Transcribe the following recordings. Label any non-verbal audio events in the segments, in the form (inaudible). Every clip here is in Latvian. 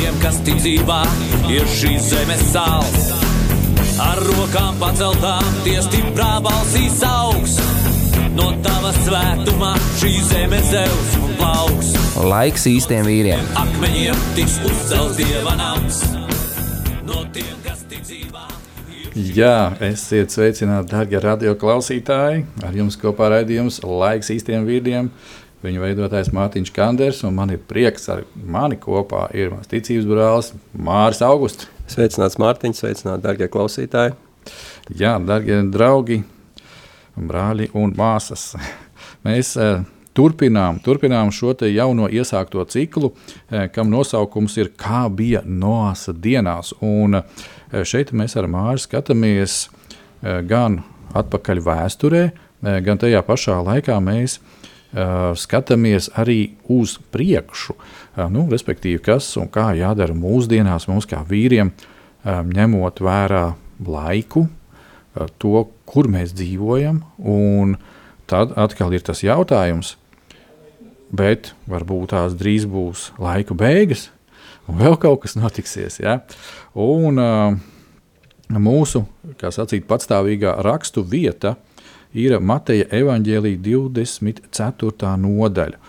tiem, kas tic dzīvā, ir šīs zemes sāls. Ar rokām paceltām, tie stiprā balsīs augs. No tava svētumā šī zeme zeus un plauks. Laiks īstiem vīriem. Akmeņiem tiks uzcelts dieva nams. No tiem, kas tic dzīvā. Jā, esiet sveicināti, darbie radio klausītāji. Ar jums kopā raidījums Laiks īstiem vīriem. Viņu veidotājs Mārtiņš Kanders, un man ir prieks, ar mani kopā ir mans ticības brālis Māris Augusts. Sveicināts Mārtiņš, sveicināti, darbie klausītāji. Jā, darbie draugi, brāļi un māsas. Mēs uh, turpinām, turpinām šo jauno iesākto ciklu, uh, kam nosaukums ir Kā bija Noāsa dienās. Un, uh, šeit mēs ar Māri skatāmies gan atpakaļ vēsturē, gan tajā pašā laikā mēs uh, skatāmies arī uz priekšu. Uh, nu, respektīvi, kas un kā jādara mūsdienās mums kā vīriem, uh, ņemot vērā laiku, to, kur mēs dzīvojam. Tad atkal ir tas jautājums, bet varbūt tās drīz būs laika beigas, un vēl kaut kas notiksies. Ja? Un, mūsu sacīt, patstāvīgā rakstu vieta ir Mateja evaņģēlīja 24. nodaļa,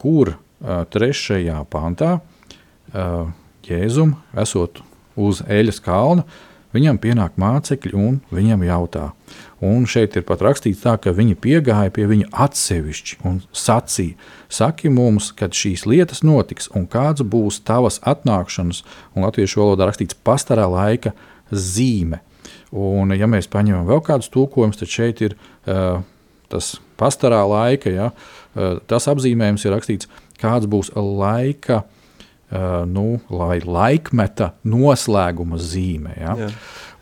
kur uh, trešajā pantā Jēzum, esot uz Eļas kalna, Viņam pienāk mācekļi un viņam jautā. Un šeit ir pat rakstīts tā, ka viņi piegāja pie viņa atsevišķi un sacīja: Saki mums, kad šīs lietas notiks un kāds būs tavas atnākšanas, un latviešu valodā rakstīts pastarā laika zīme. Un, ja mēs paņemam vēl kādus tulkojumus, tad šeit ir uh, tas pastarā laika, ja, uh, tas apzīmējums ir rakstīts, kāds būs laika uh, nu, lai laikmeta noslēguma zīme. Ja? Jā.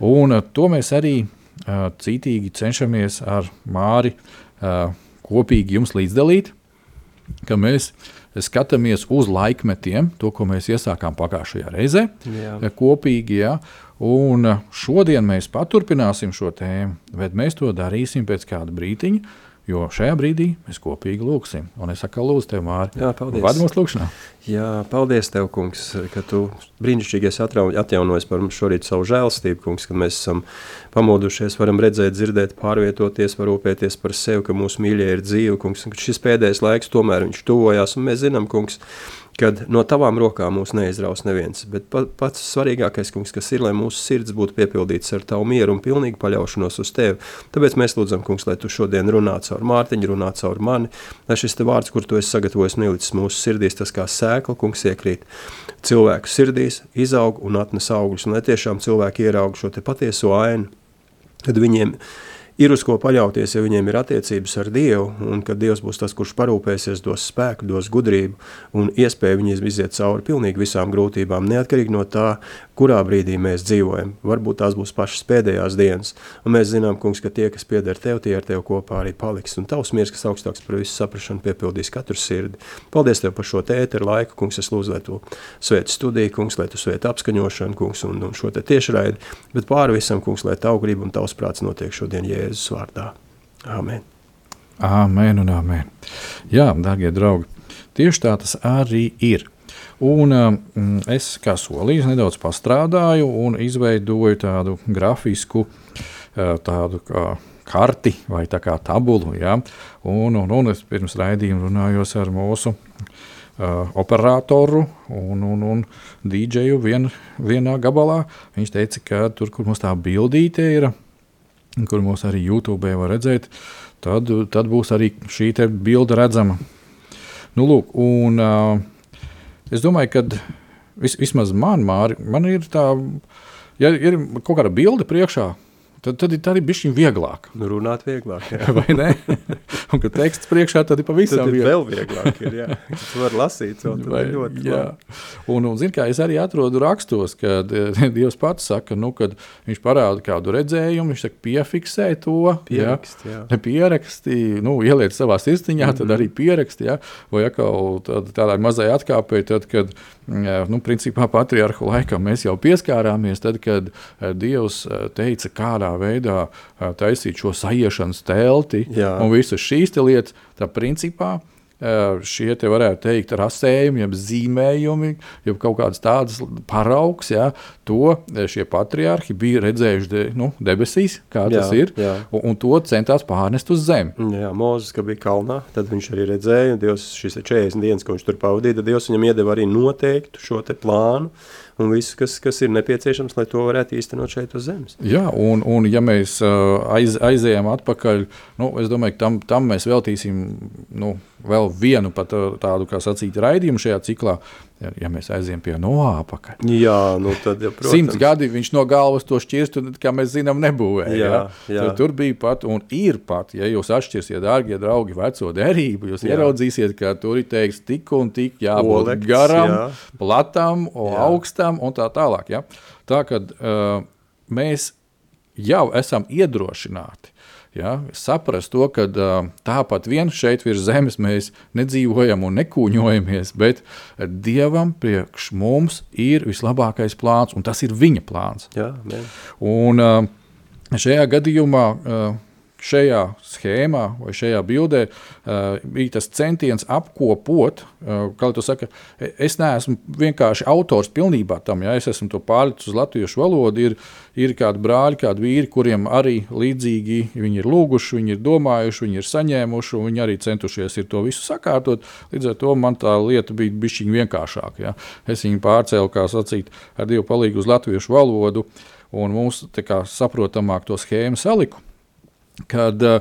Un, uh, to mēs arī uh, cītīgi cenšamies ar Māri uh, kopīgi jums līdzdalīt, ka mēs skatāmies uz laikmetiem, to, ko mēs iesākām pagājušajā reizē, Jā. Kopīgi. Ja? Un šodien mēs paturpināsim šo tēmu, bet mēs to darīsim pēc kāda brīdiņa. Jo šajā brīdī mēs kopīgi lūgsim. Un es saku, lūdzu, tev, Mārtiņ, paldies. Vadi mūsu lūgšanā. Jā, paldies, tev, kungs, ka tu brīnišķīgi esi atjaunojis par mums šorīt savu žēlstību, kungs, ka mēs esam pamodušies, varam redzēt, dzirdēt, pārvietoties, parūpēties par sevi, ka mūsu mīļie ir dzīvi, kungs, un šis pēdējais laiks tomēr viņš tuvojās, un mēs zinām, kungs, kad no tavām rokām mūs neizraus neviens. Bet pats svarīgākais, kungs, kas ir, lai mūsu sirds būtu piepildīts ar tavu mieru un pilnīgu paļaušanos uz tevi. Tāpēc mēs lūdzam, kungs, lai tu šodien runā caur Mārtiņu, runā caur mani, lai šis te vārds, kur tu esi sagatavojis un ielicis mūsu sirdīs, tas kā sēkla, kungs, iekrīt cilvēku sirdīs, izaug un atnes augļus, un lai tiešām cilvēki ieraug šo te patieso ainu, kad viņiem ir ir uz ko paļauties, ja viņiem ir attiecības ar Dievu, un kad Dievs būs tas, kurš parūpēsies, dos spēku, dos gudrību un iespēju viņiem iziet cauri pilnīgi visām grūtībām, neatkarīgi no tā, kurā brīdī mēs dzīvojam. Varbūt tās būs pašas pēdējās dienas, un mēs zinām, kungs, ka tie, kas pieder tev, tie ar tev kopā arī paliks, un tavs miers, kas augstāks par visu saprašanu, piepildīs katru sirdi. Paldies tev par šo tēteru laiku, kungs, es lūdzu, lai tu svēti studiju, kungs, lai tu svēti apskaņošanu, kungs, un, un šo te tiešraidi, bet pāri visam, kungs, lai tavu gribu un tavs prāts notiek šodien Jēzus vārdā. Āmen. Āmen un āmen. Jā, dārgie draugi, tieši tā tas arī ir. Un um, es, kā solījis, nedaudz pastrādāju un izveidoju tādu grafisku uh, tādu kā karti vai tā kā tabulu. Ja? Un, un, un es pirms raidījuma runājos ar mūsu uh, operatoru un, un, un dīdžeju vien, vienā gabalā. Viņš teica, ka tur, kur mums tā bildīte ir, kur mums arī YouTube var redzēt, tad, tad būs arī šī bilde redzama. Nu, lūk, un, uh, Es domāju, ka vis, vismaz man, Māri, man ir tā, ja ir kaut kāda bilde priekšā, tad, tad ir arī bijis vieglāk. Nu, runāt vieglāk. (laughs) Vai ne? (laughs) un kad teksts priekšā, tad ir pavisam Tad ir viegli. vēl vieglāk. Ir, jā. Tu vari lasīt, to tad Vai- ir ļoti jā. labi. Un, un zin, kā, es arī atrodu rakstos, ka (laughs) Dievs pats saka, nu, kad viņš parāda kādu redzējumu, viņš saka, piefiksē to. Pierakst, jā. Ja pieraksti, nu, ieliec savā sirsniņā, mm -hmm. tad Mhm. arī pieraksti. Ja? Vai atkal tād, tādai mazai atkāpēji, tad, kad jā, nu, principā patriarhu laikam mēs jau pieskārāmies, tad, kad eh, Dievs eh, teica, kādā veidā taisīt šo sajiešanas telti Jā. un visas šīs lietas, tad principā. Šie te varētu teikt, rasējumi, jeb zīmējumi, jeb kaut kādas tādas paraugs, ja, to šie patriarhi bija redzējuši de, nu, debesīs, kā Jā, tas ir, jā. un, un to centās pārnest uz zemi. Jā, Mozus, kad bija kalnā, tad viņš arī redzēja, un Dievs šīs 40 dienas, ko viņš tur pavadīja, tad Dievs viņam iedeva arī noteiktu šo te plānu un visu, kas, kas ir nepieciešams, lai to varētu īstenot šeit uz zemes. Jā, un, un ja mēs uh, aiz, aizējām atpakaļ, nu, es domāju, ka tam, tam mēs veltīsim nu, vēl vienu pat, uh, tādu, kā sacīt, raidījumu šajā ciklā. Ja, ja mēs aizējām pie Noā apakaļ. Jā, nu tad, ja, protams. Simts gadi viņš no galvas to šķirstu, kā mēs zinām, nebūvēja. Jā, jā. Tur, tur bija pat, un ir pat, ja jūs atšķirsiet, dārgie draugi, veco derību, jūs Jā. ieraudzīsiet, ka tur ir teikts tik un tik jābūt Olekts, garam, jā. platam, Jā. augstam un tā tālāk. Ja? Tā kad uh, mēs jau esam iedrošināti. Ja, saprast to, ka tāpat vien šeit virs zemes mēs nedzīvojam un nekūņojamies, bet Dievam priekš mums ir vislabākais plāns, un tas ir Viņa plāns. Jā, men. Un šajā gadījumā, šajā schēmā vai šajā bildē uh, bija tas centiens apkopot, uh, kā jau saka, e- es neesmu vienkārši autors pilnībā tam, ja es esmu to pārlicis uz latviešu valodu, ir, ir kādi brāļi, kādi vīri, kuriem arī līdzīgi viņi ir lūguši, viņi ir domājuši, viņi ir saņēmuši, un viņi arī centušies to visu sakārtot. Līdz ar to man tā lieta bija bišķiņ vienkāršāka. Ja? Es viņu pārcēlu, kā sacīt, ar Dievu palīgu uz latviešu valodu, un mums tā kā saprotamāk to schēmu saliku kad eh,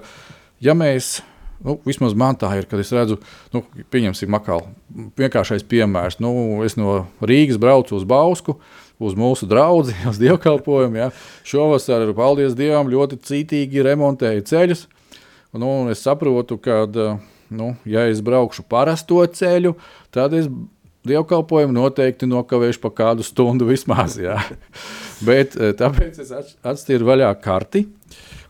ja mēs, nu, vismaz man tā ir, kad es redzu, nu, pieņemsim, makālu. Vienkāršais piemērs, nu, es no Rīgas braucu uz Bausku. Uz mūsu draugu, (laughs) uz dievkalpojumu. Ja. Šovasar, paldies Dievam, ļoti cītīgi remontēja ceļus. Nu, es saprotu, ka, nu, ja es braukšu parasto ceļu, tad es dievkalpojumu noteikti nokavēšu pa kādu stundu vismaz. Ja. (laughs) Bet eh, tāpēc es atš- atstīru vaļā karti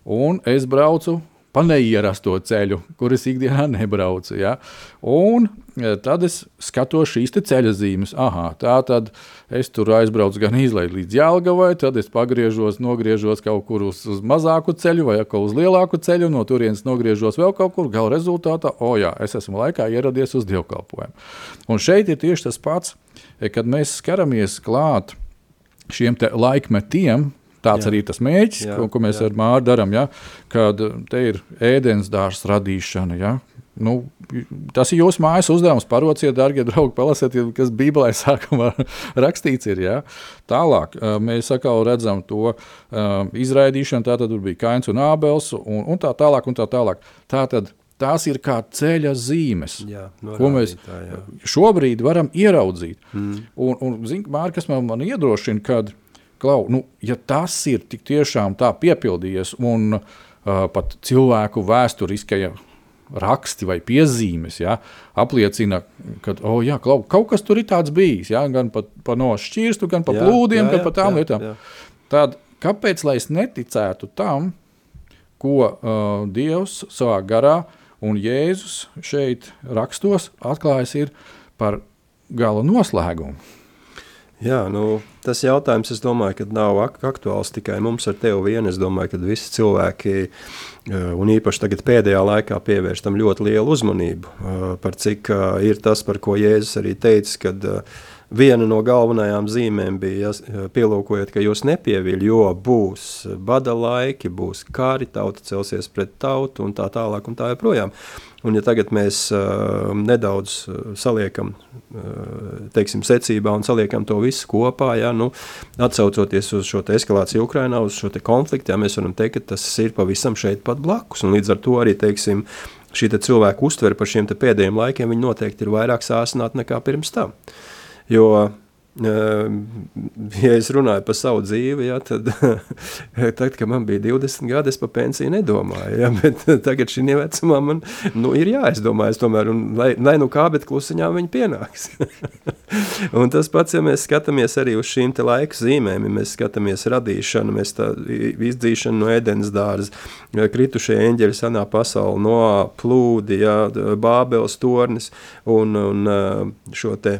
un es braucu pa neierasto ceļu, kuras ikdienā (laughs) nebraucu. Ja? Un eh, tad es skatos šīs ceļa zīmes. Aha, tā tad es tur aizbraucu gan izlaidu līdz Jālgavai, tad es pagriežos, nogriežos kaut kur uz, uz mazāku ceļu vai atkal uz lielāku ceļu, no turienes nogriežos vēl kaut kur. Gala rezultātā, o jā, es esmu laikā ieradies uz dievkalpojumu. Un šeit ir tieši tas pats, eh, kad mēs skaramies klāt šiem laikmetiem. Tāds Jā. arī ir tas mērķis, Jā, ko, ko mēs jā. ar Māru darām. Ja? Kad uh, te ir ēdienas dārza radīšana. Ja? Nu, tas ir jūsu mājas uzdevums. Parociet, darbie draugi, palasiet, kas Bībelē sākumā (laughs) rakstīts. Ir, ja? Tālāk uh, mēs atkal redzam to uh, izraidīšanu. Tā tad bija Kains un Ābels un, un tā tālāk. Un tā tālāk. Tā tad tās ir kā ceļa zīmes. Jā, Ko mēs jā. šobrīd varam ieraudzīt. Mm. Un, un zin, Mār, kas man, man iedrošina, kad klau, nu, ja tas ir tik tiešām tā piepildījies, un uh, pat cilvēku vēsturiskajā raksti vai piezīmes ja, apliecina, ka oh, jā, klau, kaut kas tur ir tāds bijis, ja, gan pa, pa nošķirstu, gan pa Jā, plūdiem, jā, gan jā, pa tām jā, lietām. jā. Tad kāpēc lai es neticētu tam, ko uh, Dievs savā garā un Jēzus šeit rakstos atklājis ir par gala noslēgumu? Jā, nu, tas jautājums, es domāju, ka nav ak aktuāls tikai mums ar tevi vien. Es domāju, ka visi cilvēki, eh, un īpaši tagad pēdējā laikā, pievērš tam ļoti lielu uzmanību. eh, Par cik eh, ir tas, par ko Jēzus arī teica, kad viena no galvenajām zīmēm bija ja, pielūkojot, ka jūs nepieviļ, jo būs bada laiki, būs kāri, tauta celsies pret tautu un tā tālāk un tā joprojām. Un ja tagad mēs uh, nedaudz saliekam, uh, teiksim, secībā un saliekam to visu kopā, ja, nu, atsaucoties uz šo eskalāciju Ukrainā, uz šo konfliktu, ja, mēs varam teikt, ka tas ir pavisam šeit pat blakus. Un līdz ar to arī, teiksim, šī te cilvēku uztvere par šiem pēdējiem laikiem, noteikti ir vairāk sāsināti nekā pirms tam. Jo ja es runāju par savu dzīvi, ja, tad, (laughs) tad, kad man bija 20 gadi, es par pensiju nedomāju. Ja, (laughs) bet tagad šī vecumā man nu, ir jāizdomājas tomēr, un, lai, lai nu kā, bet klusiņā viņi pienāks. (laughs) un tas pats, ja mēs skatāmies arī uz šīm laika zīmēm, ja mēs skatāmies radīšanu, mēs tā izdzīšanu no ēdienas dārza, kritušie eņģeļi sanā pasauli, no plūdi, ja, bābeles tornis un, un šo te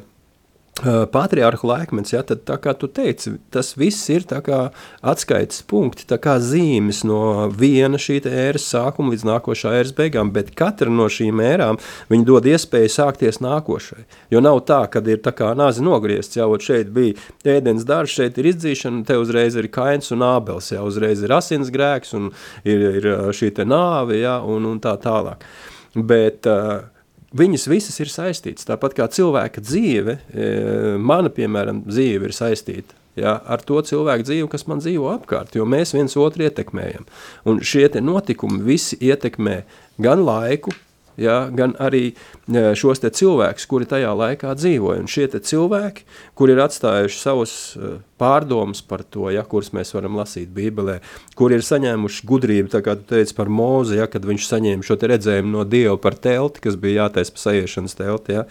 patriarhu laikmets, ja, tad, kā tu teici, tas viss ir atskaites punkti, kā zīmes no viena šī ēras sākuma līdz nākošā ēras beigām, bet katra no šīm ērām dod iespēju sākties nākošai. Jo nav tā, ka ir tā kā nāzi nogriezts, jau šeit bija ēdienas darbs, šeit ir izdzīšana, te uzreiz ir kains un ābels, jau uzreiz ir asins grēks un ir, ir šī nāve ja, un, un tā tālāk. Bet uh, Viņas visas ir saistītas. Tāpat kā cilvēka dzīve, e, mana, piemēram, dzīve ir saistīta ja, ar to cilvēku dzīvi, kas man dzīvo apkārt, jo mēs viens otru ietekmējam. Un šie notikumi visi ietekmē gan laiku, ja, gan arī e, šos cilvēkus, kuri tajā laikā dzīvoja. Un šie cilvēki, kuri ir atstājuši savus e, pārdomas par to, ja, kuras mēs varam lasīt Bībelē, kuri ir saņēmuši gudrību, tā kā tu teici par mūzi, ja, kad viņš saņēma šo redzējumu no Dieva par telti, kas bija jātaisa pa sajiešanas telti. Ja.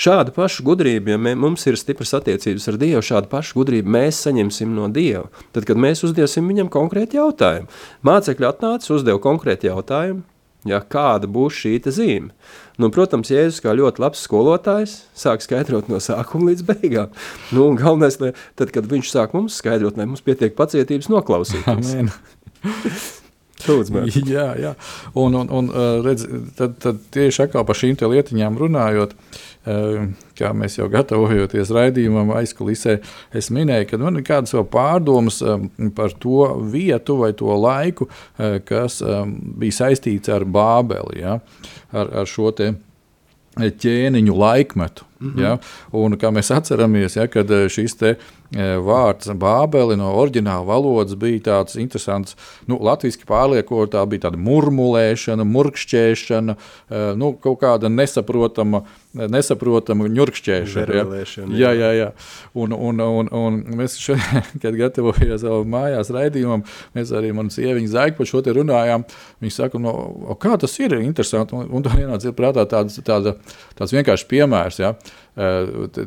Šādu pašu gudrību, ja mē, mums ir stipras attiecības ar Dievu, šādu pašu gudrību mēs saņemsim no Dieva. Tad, kad mēs uzdiesim viņam konkrēti jautājumu, mācekļi atnāca, uzdeva konkrēti jautājumu, Ja, kāda būs šī zīme? Nu, protams, Jēzus kā ļoti labs skolotājs sāk skaidrot no sākuma līdz beigām. Nu, galvenais, lai, tad, kad viņš sāk mums skaidrot, lai mums pietiek pacietības noklausīties. (laughs) Lūdzu, (laughs) jā, jā. Un, un, un redz, tad, tad tieši par šīm lietiņām runājot, Ehm, kā mēs jau gatavojoties raidījumam, aizkulisē, es minēju, ka man ir kādas pārdomas ehm, par to vietu vai to laiku, eh, kas bija saistīts ar Bābeli, ja, ar, ar šo ķēniņu laikmetu. Mm -hmm. ja? Un, kā mēs atceramies, ja, kad eh, šis te, e, vārds Bābeli no oriģināla valodas bija tāds interesants, nu, latviešu pārliekot, tā bija tāda murmulēšana, murkšķēšana, e, nu, kaut kāda nesaprotama, nesaprotama ņurkšķēšana. Ja? Jā, jā, jā. Un, un, un, un mēs šodien, (laughs) kad gatavojāmies savu mājās raidījumam, mēs arī manu sieviņu Zaiku par šo te runājām. Viņa saka, no, kā tas ir interesanti, un, un tā ienāca prātā tāds, tāda, tāds vienkāršs piemērs. Ja?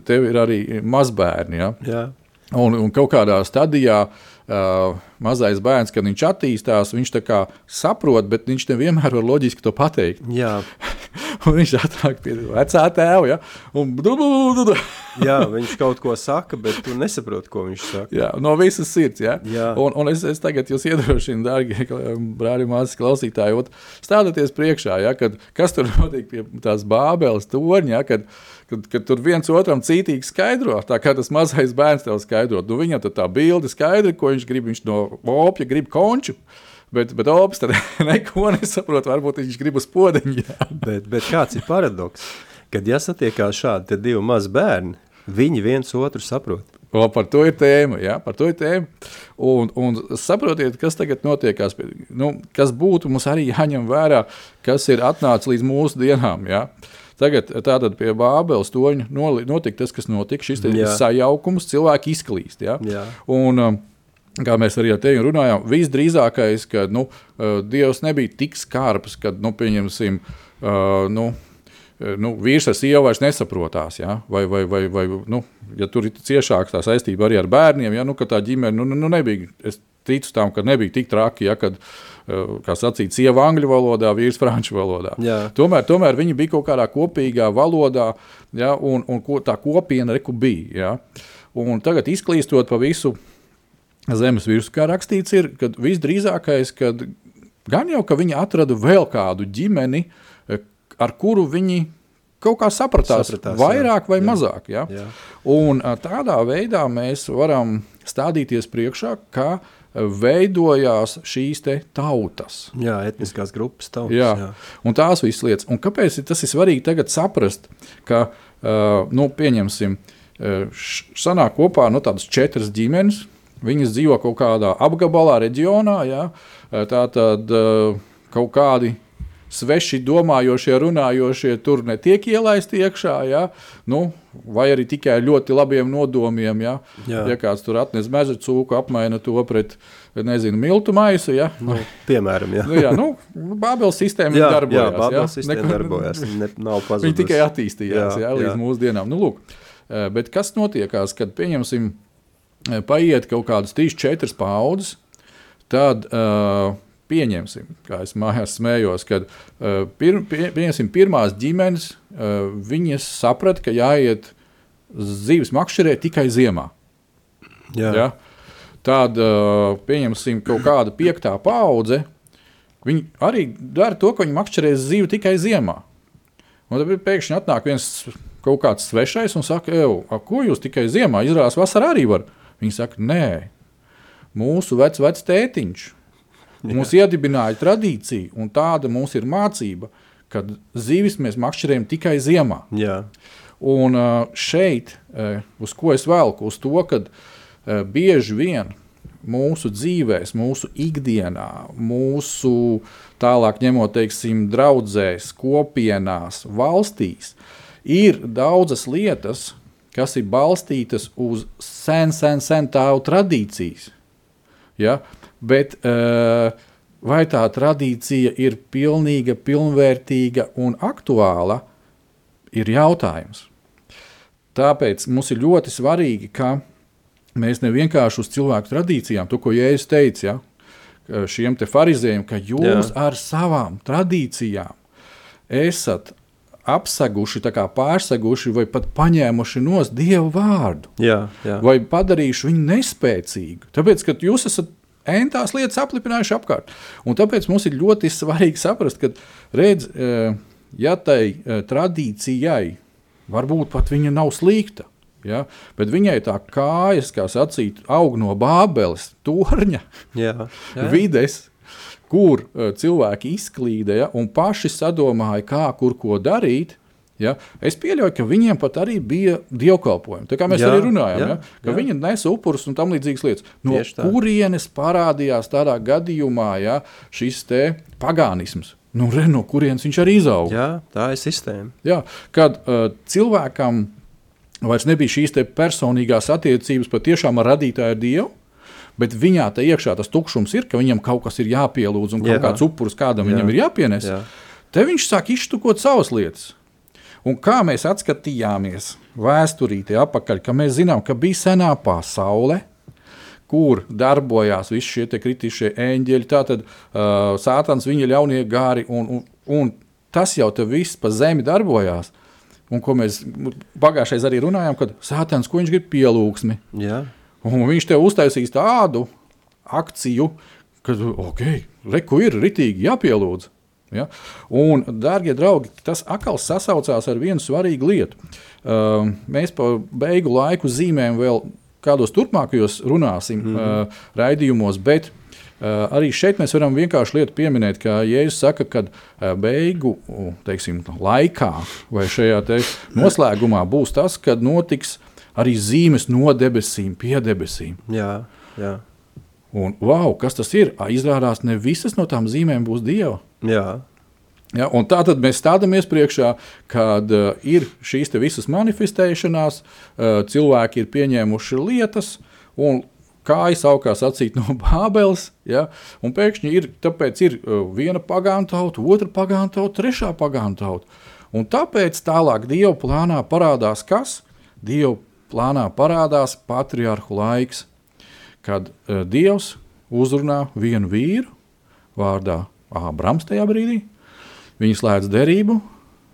Tev ir arī mazbērni. Ja? Jā. Un, un kaut kādā stadijā uh, mazais bērns, kad viņš attīstās, viņš saprot, bet viņš nevienmēr var loģiski to pateikt. (laughs) un viņš atnāk pie vecā tēva. Ja? Un, du, du, du, du. Jā, viņš kaut ko saka, bet tu nesaproti, ko viņš saka. Jā, no visas sirds. Ja? Jā. Un, un es, es tagad jūs iedrošinu, dārgie brāļi, māsas klausītāji, stādieties priekšā, ja? kad, kas tur (laughs) notiek pie tās bābeles torņa. Ja? Kad, kad, kad tur viens otram cītīgi skaidro, tā kā tas mazais bērns tev skaidro. Nu, viņam tā bilde skaidra, ko viņš grib. Viņš no opja grib konču. Bet, bet Ops tad (laughs) neko nesaprot. Varbūt viņš grib uz podziņa. (laughs) bet, bet kāds ir paradoks? Kad jāsatiekās šādi divi mazi bērni, viņi viens otru saprot. O, par to ir tēma. Ja? Par to ir tēma. Un, un saprotiet, kas tagad notiekās. Nu, kas būtu mums arī jāņem vērā, kas ir atnācis līdz mūsu dienām. Ja? Uh, Tagad tātad pie Bābeles toņa notika tas, kas notika. Šis sajaukums, cilvēki izklīst. Ja? Jā. Un, um, Kā mēs arī ar tevi runājām, visdrīzākais, ka nu, uh, Dievs nebija tik skarbs, ka, nu, pieņemsim, uh, nu, nu, vīrs ar sievu vairs nesaprotās. Ja? Vai, vai, vai, vai nu, ja tur ir ciešāka tā saistība arī ar bērniem, ja? nu, tā ģimene nu, nu, nu nebija. Es ticu tam, ka nebija tik traki. Ja? Kad, uh, Eh, kā sacīt, sieva angļu valodā, vīrs franču valodā. Jā. Tomēr, tomēr viņi bija kaut kādā kopīgā valodā, ja, un, un ko, tā kopiena reku bija. Ja. Un tagad izklīstot pa visu zemes virsmu, kā rakstīts, ir, kad visdrīzākais, kad gan jau, ka viņi atrada vēl kādu ģimeni, eh, ar kuru viņi kaut kā sapratās, sapratās vairāk jā, vai jā, mazāk. Ja? Jā. Un eh, tādā veidā mēs varam stādīties priekšā, ka uh, veidojās šīs tautas. Jā, etniskās grupas tautas. Jā, jā. un tās visas lietas. Un kāpēc tas ir svarīgi tagad saprast, ka, uh, nu, pieņemsim, uh, sanāk kopā nu, tādas četras ģimenes, viņas dzīvo kaut kādā apgabalā, reģionā, jā, tā tad uh, kaut kādi sveši domājošie, runājošie tur netiek ielaisti iekšā, ja? nu, vai arī tikai ļoti labiem nodomiem. Ja, Jā. ja kāds tur atnes meža cūku, apmaina to pret nezinu, miltu maisu. Ja? Nu, piemēram, jā. Nu, jā, nu, Bābeles sistēma Jā, darbojās. jā, Bābeles sistēma darbojās, ne- nav pazudusi. Viņa tikai attīstījās jā, Jā, līdz jā. mūsdienām. Nu, lūk, eh, bet kas notiekās, kad pieņemsim, eh, paiet kaut kādas 3, 4 paudzes, tad uh, pieņemsim, kā es mājās smējos, kad uh, pir, pie, pieņemsim pirmās ģimenes, uh, viņas saprata, ka jāiet zīves makšķerē tikai ziemā. Jā. Ja? Tad uh, pieņemsim kaut kāda piektā paudze. Viņi arī dara to, ka viņi makšķerēs zīvi tikai ziemā. Un tad pēkšņi atnāk viens kaut kāds svešais un saka, a, ko jūs tikai ziemā izrādāt, vasarā arī var. Viņi saka, nē, mūsu vecs, vecs tētiņš. (laughs) Mums iedibināja tradīcija, un tāda mums ir mācība, ka zīvis mēs makšķerējam tikai ziemā. Jā. Un šeit, uz ko es velku, uz to, ka bieži vien mūsu dzīvēm, mūsu ikdienā, mūsu tālāk ņemot, teiksim, draudzēs, kopienās, valstīs, ir daudzas lietas, kas ir balstītas uz sen, sen, sen tālu tradīcijas. Ja? Bet uh, vai tā tradīcija ir pilnīga, pilnvērtīga un aktuāla, ir jautājums. Tāpēc mums ir ļoti svarīgi, ka mēs ne vienkārši uz cilvēku tradīcijām, to, ko Jēzus teica, ja, šiem te farizējiem, ka jūs Jā. ar savām tradīcijām esat apseguši, pārseguši vai pat paņēmuši no Dieva vārdu Jā, jā. vai padarījuši viņu nespēcīgu. Tāpēc, ka jūs esat entās lietas aplipinājuši apkārt. Un tāpēc mums ir ļoti svarīgi saprast, ka, redz, eh, ja tai eh, tradīcijai varbūt pat viņa nav slikta, ja, bet viņai tā kājas, kā sacīt, aug no bābeles, torņa, (laughs) jā. jā. vides, kur uh, cilvēki izklīdēja un paši sadomāja, kā kur ko darīt. Ja? Es pieļauju, ka viņiem pat arī bija dievkalpojumi. Tā kā mēs jā, arī runājam, jā, ja? ka jā. viņi nesa upurus un tam līdzīgas lietas. No kurienes parādījās tādā gadījumā ja, šis pagānisms? Nu, re, no kurienes viņš arī izauga? jā, tā ir sistēma. Jā, kad uh, cilvēkam vairs nebija šīs personīgās attiecības patiešām ar radītāju dievu, bet viņā tā iekšā tas tukšums ir, ka viņam kaut kas ir jāpielūdz un kaut Jā. kāds upuris kādam Jā. viņam ir jāpienes. Jā. Te viņš sāk iztukot savas lietas. Un kā mēs atskatījāmies vēsturītē apakaļ, ka mēs zinām, ka bija senā pasaule, kur darbojās visi šie te kritiskie eņģeļi, tātad uh, sātans, viņa ļaunie gāri, un, un, un tas jau te viss pa zemi darbojās. Un ko mēs pagājušajā arī runājām, kad sātans, ko viņš grib pielūgsmi. Jā. Un viņš tev uztaisīs tādu akciju, ka, ok, reku ir ritīgi jāpielūdz. Ja? Un, darbie draugi, tas atkal sasaucās ar vienu svarīgu lietu. Uh, mēs pa beigu laiku zīmēm vēl kādos turpmākajos runāsim mm -hmm. uh, raidījumos, bet uh, arī šeit mēs varam vienkārši lietu pieminēt, ka Jēzus saka, ka uh, beigu teiksim, laikā vai šajā te noslēgumā būs tas, kad notiks arī zīmes no debesīm pie debesīm. Jā, jā. Un, wow, kas tas ir? Izrādās, ne visas no tām zīmēm būs dieva. Jā. Ja, tā tad mēs stāvamies priekšā, kad uh, ir šīs visas manifestēšanās, uh, cilvēki ir pieņēmuši lietas, un kājas augās acīt no (laughs) Bābeles. Ja, un pēkšņi ir, ir uh, viena pagānu tauta, otra pagānu tauta, trešā pagānu tauta. Un tāpēc tālāk Dieva plānā parādās kas? Dieva plānā parādās patriarhu laiks, kad uh, Dievs uzrunā vienu vīru vārdā Ābrams tajā brīdī. Viņi slēdz derību,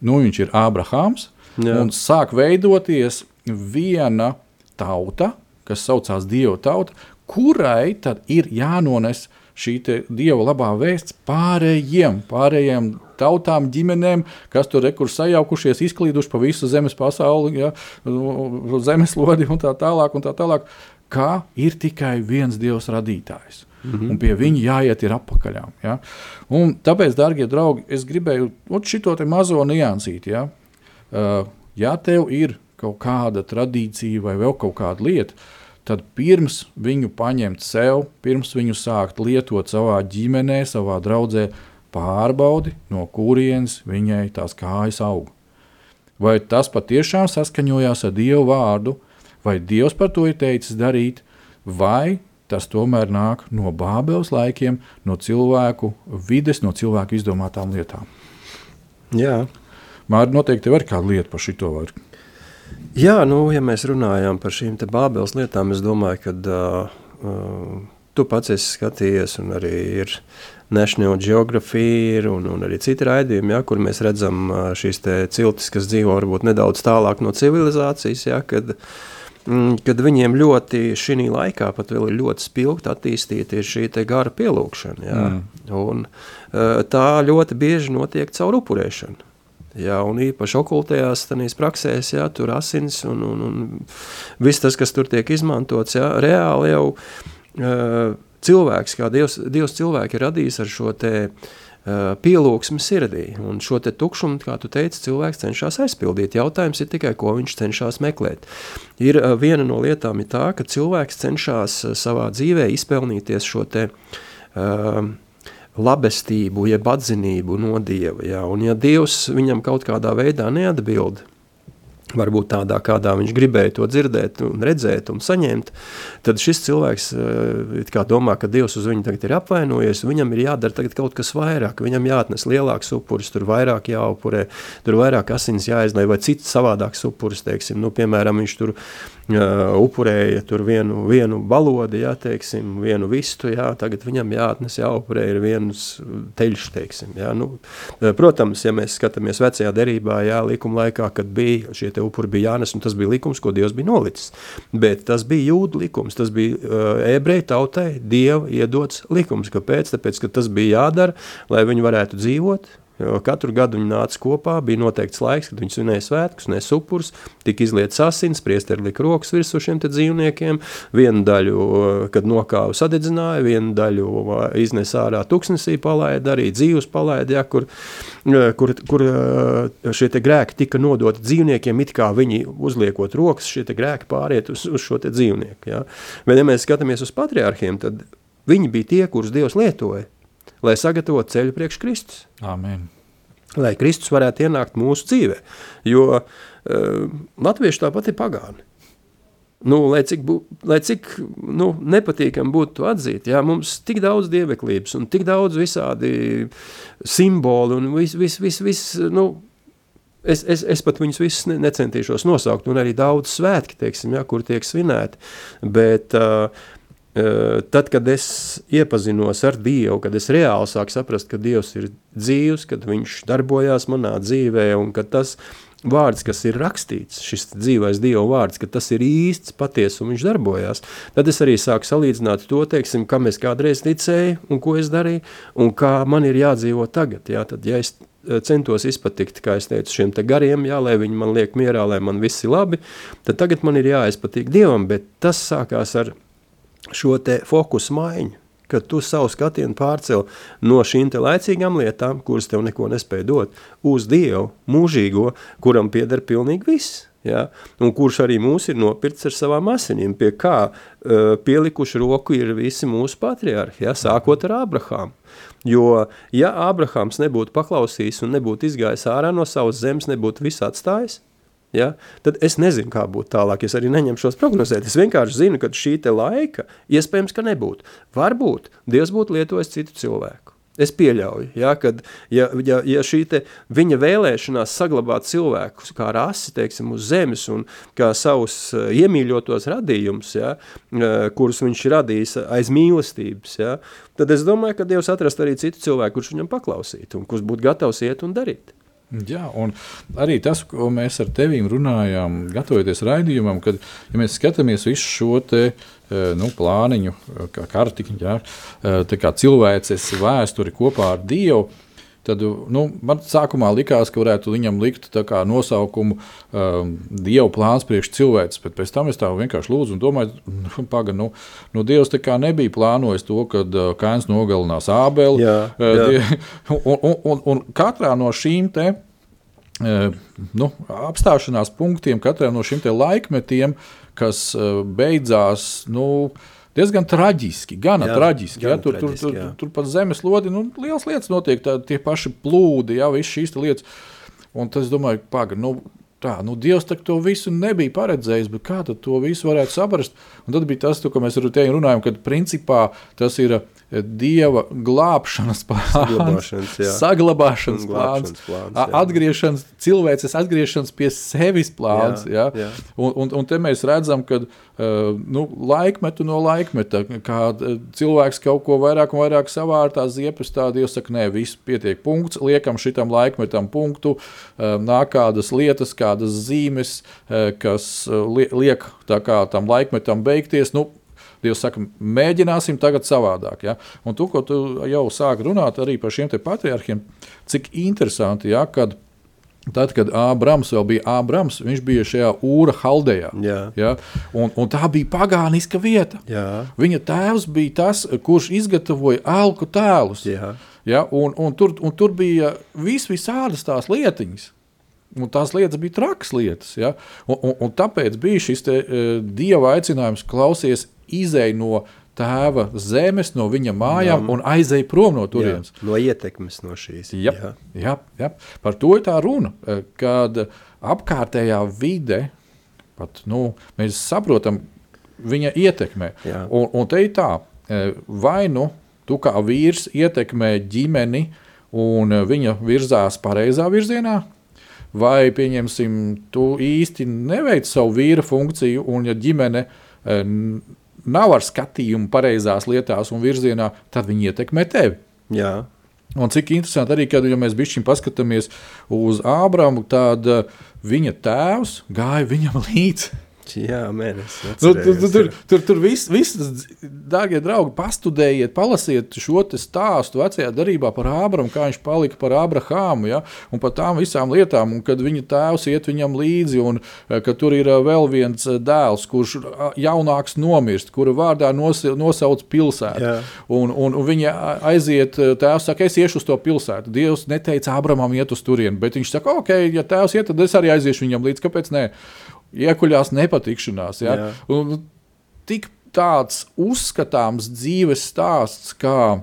nu viņš ir Ābrahāms, un sāk veidoties viena tauta, kas saucās Dieva tauta, kurai tad ir jānones šī Dieva labā vēsts pārējiem, pārējiem tautām, ģimenēm, kas tur ir sajaukušies, izklīduši pa visu zemes pasauli, ja, zemeslodi un tā tālāk. Un tā tālāk kā ir tikai viens Dievs radītājs. Mm -hmm. Un pie viņa jāiet ir apakaļ. Ja? Un tāpēc, darbie draugi, es gribēju šo mazo niansīt. Ja? Uh, ja tev ir kaut kāda tradīcija vai vēl kaut kāda lieta, tad pirms viņu paņemt sev, pirms viņu sākt lietot savā ģimenē, savā draudzē, pārbaudi, no kurienes viņai tās kājas aug. Vai tas patiešām saskaņojās ar Dievu vārdu, vai Dievs par to ir teicis darīt, vai tas tomēr nāk no Bābeles laikiem, no cilvēku vides, no cilvēku izdomātām lietām. Jā. Mārķis noteikti var kāda lieta par šito var. Jā, nu, ja mēs runājam par šīm Bābeles lietām, es domāju, ka uh, uh, tu pats esi skatījies, un arī ir National Geography un, un arī citi raidījumi, ja, kur mēs redzam šīs ciltis, kas dzīvo varbūt nedaudz tālāk no civilizācijas, ja, kad, mm, kad viņiem ļoti šī laikā pat vēl ir ļoti spilgti attīstīta šī gara pielūgšana. Ja, mm. un, tā ļoti bieži notiek caur upurēšanu. Jā, un īpaši okultajās praksēs, jā, tur asins un, un, un viss tas, kas tur tiek izmantots, jā, reāli jau uh, cilvēks, kā Dievs, Dievs cilvēku ir radījis ar šo te uh, pielūgsmu sirdī, un šo te tukšumu, kā tu teici, cilvēks cenšas aizpildīt. Jautājums ir tikai, ko viņš cenšas meklēt. Ir uh, viena no lietām ir tā, ka cilvēks cenšas uh, savā dzīvē izpelnīties šo te uh, labestību, jeb atzinību no Dieva. Ja? Un ja Dievs viņam kaut kādā veidā neatbild, varbūt tādā, kādā viņš gribēja to dzirdēt, un redzēt un saņemt, tad šis cilvēks uh, domā, ka Dievs uz viņu tagad ir apvainojies, viņam ir jādara kaut kas vairāk, viņam jāatnes lielāks upuris, tur vairāk jāupurē, tur vairāk asins jāizlai, vai cits savādāks upuris, teiksim, nu, piemēram, viņš tur uh, upurēja tur vienu, vienu balodi, jā, teiksim, vienu vistu, jā, tagad viņam jāatnes jāupurē ir viens teļš, teiksim, jā, nu, protams, ja mēs skatāmies vecajā derībā, jā, likuma laikā, kad bija šie te upuri bija jānes, un tas bija likums, ko Dievs bija nolicis. Bet tas bija jūdu likums, tas bija uh, ebreju tautai Dieva iedots likums. Kāpēc? Tāpēc, ka tas bija jādara, lai viņi varētu dzīvot, Katru gadu viņi nāca kopā, bija noteikts laiks, kad viņi svinēja svētkus, nes upurus, tika izlietas asins, priesteri lika rokas virsū šiem dzīvniekiem, vienu daļu, kad nokāva sadedzināja, vienu daļu iznes ārā tuksnesī palaida, arī dzīvus palaida, ja, kur, kur, kur šie grēki tika nodoti dzīvniekiem, it kā viņi uzliekot rokas, šie grēki pāriet uz, uz šo dzīvnieku. Ja. Bet, ja mēs skatāmies uz patriārhiem, tad viņi bija tie, kurus Dievs lietoja lai sagatavotu ceļu priekš Kristus. Amen. Lai Kristus varētu ienākt mūsu dzīvē, jo uh, latvieši tāpat ir pagāni. Nu, lai cik, bū, lai cik nu, nepatīkami būtu to atzīt, jā, mums tik daudz dieveklības un tik daudz visādi simboli un viss, vis, vis, vis, nu, es, es, es pat viņus visus ne, necentīšos nosaukt, un arī daudz svētki, teiksim, jā, kur tiek svinēti, bet uh, tad, kad es iepazinos ar Dievu, kad es reāli sāku saprast, ka Dievs ir dzīvs, kad viņš darbojās manā dzīvē un ka tas vārds, kas ir rakstīts, šis dzīvais Dieva vārds, ka tas ir īsts, patiesa un viņš darbojās, tad es arī sāku salīdzināt to, teiksim, kam es kādreiz ticēju un ko es darīju un kā man ir jādzīvo tagad. Jā, tad, ja es centos izpatikt, kā es teicu, šiem te gariem, jā, lai viņi man liek mierā, lai man viss ir labi, tad tagad man ir jāizpatīk Dievam, bet tas sākās ar šo fokusu maiņu, kad tu savu skatienu pārcel no šīm laicīgām lietām, kuras tev neko nespēja dot, uz Dievu, mūžīgo, kuram pieder pilnīgi viss. Ja? Un kurš arī mūs ir nopircis ar savām asinīm, pie kā uh, pielikuši roku ir visi mūsu patriarhi, ja? sākot ar Abrahāmu. Jo, ja Abrahams nebūtu paklausījis un nebūtu izgājis ārā no savas zemes, nebūtu visu atstājis, ja, tad es nezinu, kā būtu tālāk. Es arī neņemšos prognozēt. Es vienkārši zinu, ka šī laika iespējams, ka nebūtu. Varbūt Dievs būtu lietojis citu cilvēku. Es pieļauju, ja, kad ja, ja, ja šī viņa vēlēšanās saglabāt cilvēkus kā rasi teiksim, uz zemes un kā savus uh, iemīļotos radījumus, ja, uh, kurus viņš ir radījis aiz mīlestības, ja, tad es domāju, ka Dievs atrast arī citu cilvēku, kurš viņam paklausītu un kurš būtu gatavs iet un darīt. Jā, un arī tas, ko mēs ar tevi runājām, gatavoties raidījumam, kad ja mēs skatāmies visu šo te, e, nu, plāniņu, kā kartiņu, jā, e, cilvēces vēsturi kopā ar Dievu. Tad nu, man sākumā likās, ka varētu viņam likt nosaukumu um, Dieva plāns priekš cilvēks, bet pēc tam es tā vienkārši lūdzu un domāju, nu, paga, nu, nu Dievs nebija plānojis to, ka uh, Kains nogalinās Ābeli. Jā, jā. Uh, un, un, un, un katrā no šīm te, uh, nu, apstāšanās punktiem, katrā no šiem laikmetiem, kas uh, beidzās, nu, diezgan traģiski. Gana Jā, traģiski. Ja, tur, traģiski, tur, tur, tur, pat zemes lodi, nu, liels lietas notiek, tā, tie paši plūdi, jā, visas šīs lietas. Un tas, domāju, pagaidi, nu, tā, nu, Dievs to visu nebija paredzējis, bet kā to visu varētu saprast? Un tad bija tas, to, ko mēs ar tevi runājam, kad principā tas ir eh, Dieva glābšanas plāns, Saglabāšanas, saglabāšanas plāns, plāns, jā. atgriešanas, cilvēces atgriešanas pie sevis plāns. Jā, Jā, jā. Un, un, un te mēs redzam, ka uh, nu, laikmetu no laikmeta, kā uh, cilvēks kaut ko vairāk un vairāk savārtā ziepes, tā Dievs saka, nē, viss pietiek, punkts, liekam šitam laikmetam punktu, uh, nāk kādas lietas, kādas zīmes, kas lie- liek tā kā tam laikmetam beigties. Nu, Dievs saka, mēģināsim tagad savādāk. Ja? Un tu, ko tu jau sāki runāt arī par šiem patriarchiem, cik interesanti, ja, kad Tad, kad Ābrams vēl bija Ābrams, viņš bija šajā Ūra Haldejā. Jā. Ja? Un, un tā bija pagāniska vieta. Jā. Viņa tēvs bija tas, kurš izgatavoja elku tēlus. Jā. Ja? Un, un, tur, un tur bija vis, visādas tās lietiņas. Un tās lietas bija trakas lietas. Ja? Un, un, un tāpēc bija šis te, uh, dieva aicinājums klausīties, izēj no tēva zemes, no viņa mājām un aizēj prom no turienes. Jā, no ietekmes no šīs. Jā, jā, jā. Par to ir tā runa, eh, kad apkārtējā vide, pat, nu, mēs saprotam, viņa ietekmē. Jā. Un, un te ir tā, eh, vai nu tu kā vīrs ietekmē ģimeni un viņa virzās pareizā virzienā, vai pieņemsim, tu īsti neveic savu vīra funkciju, un ja ģimene eh, nav ar skatījumu pareizās lietās un virzienā, tad viņi ietekmē tevi. Jā. Un cik interesanti arī, kad ja mēs bijām paskatāmies uz Ābrāmu, tad uh, viņa tēvs gāja viņam līdzi. Jā, mēnesis. Nu, tur, tur, tur, tur, viss, vis, dārgie draugi, pastudējiet, palasiet šo stāstu vecajā darbā par Ābramu, kā viņš palika par Abrahāmu, ja, un par tām visām lietām, un kad viņa tēvs iet viņam līdzi, un eh, ka tur ir eh, vēl viens eh, dēls, kurš jaunāks nomirst, kura vārdā nos, nosauc pilsētu. Un, un, un viņa aiziet, tēvs saka, es iešu uz to pilsētu. Dievs neteica Ābramam iet uz turieni, bet viņš saka, ok, ja tēvs iet, tad es arī aiziešu viņam līdzi. Kāpēc ne? Iekuļās nepatikšanās. Ja? Jā. Un, tik tāds uzskatāms dzīves stāsts, kā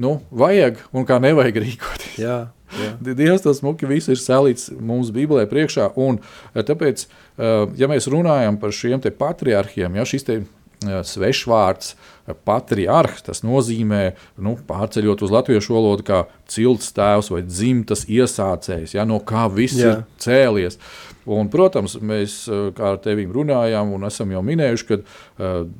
nu, vajag un kā nevajag rīkoties. Jā, jā. Dievs tas smuki viss ir salīdzināts mums Bībelē priekšā. Un, eh, tāpēc, eh, ja mēs runājam par šiem te patriarchiem, ja šis te eh, svešvārds eh, patriarchs, tas nozīmē, nu, pārceļot uz latviešu valodu, kā cilts tēvs vai dzimtas iesācējs, ja, no kā viss Jā. ir cēlies. Un, protams, mēs eh, ar tevi runājām un esam jau minējuši, ka uh,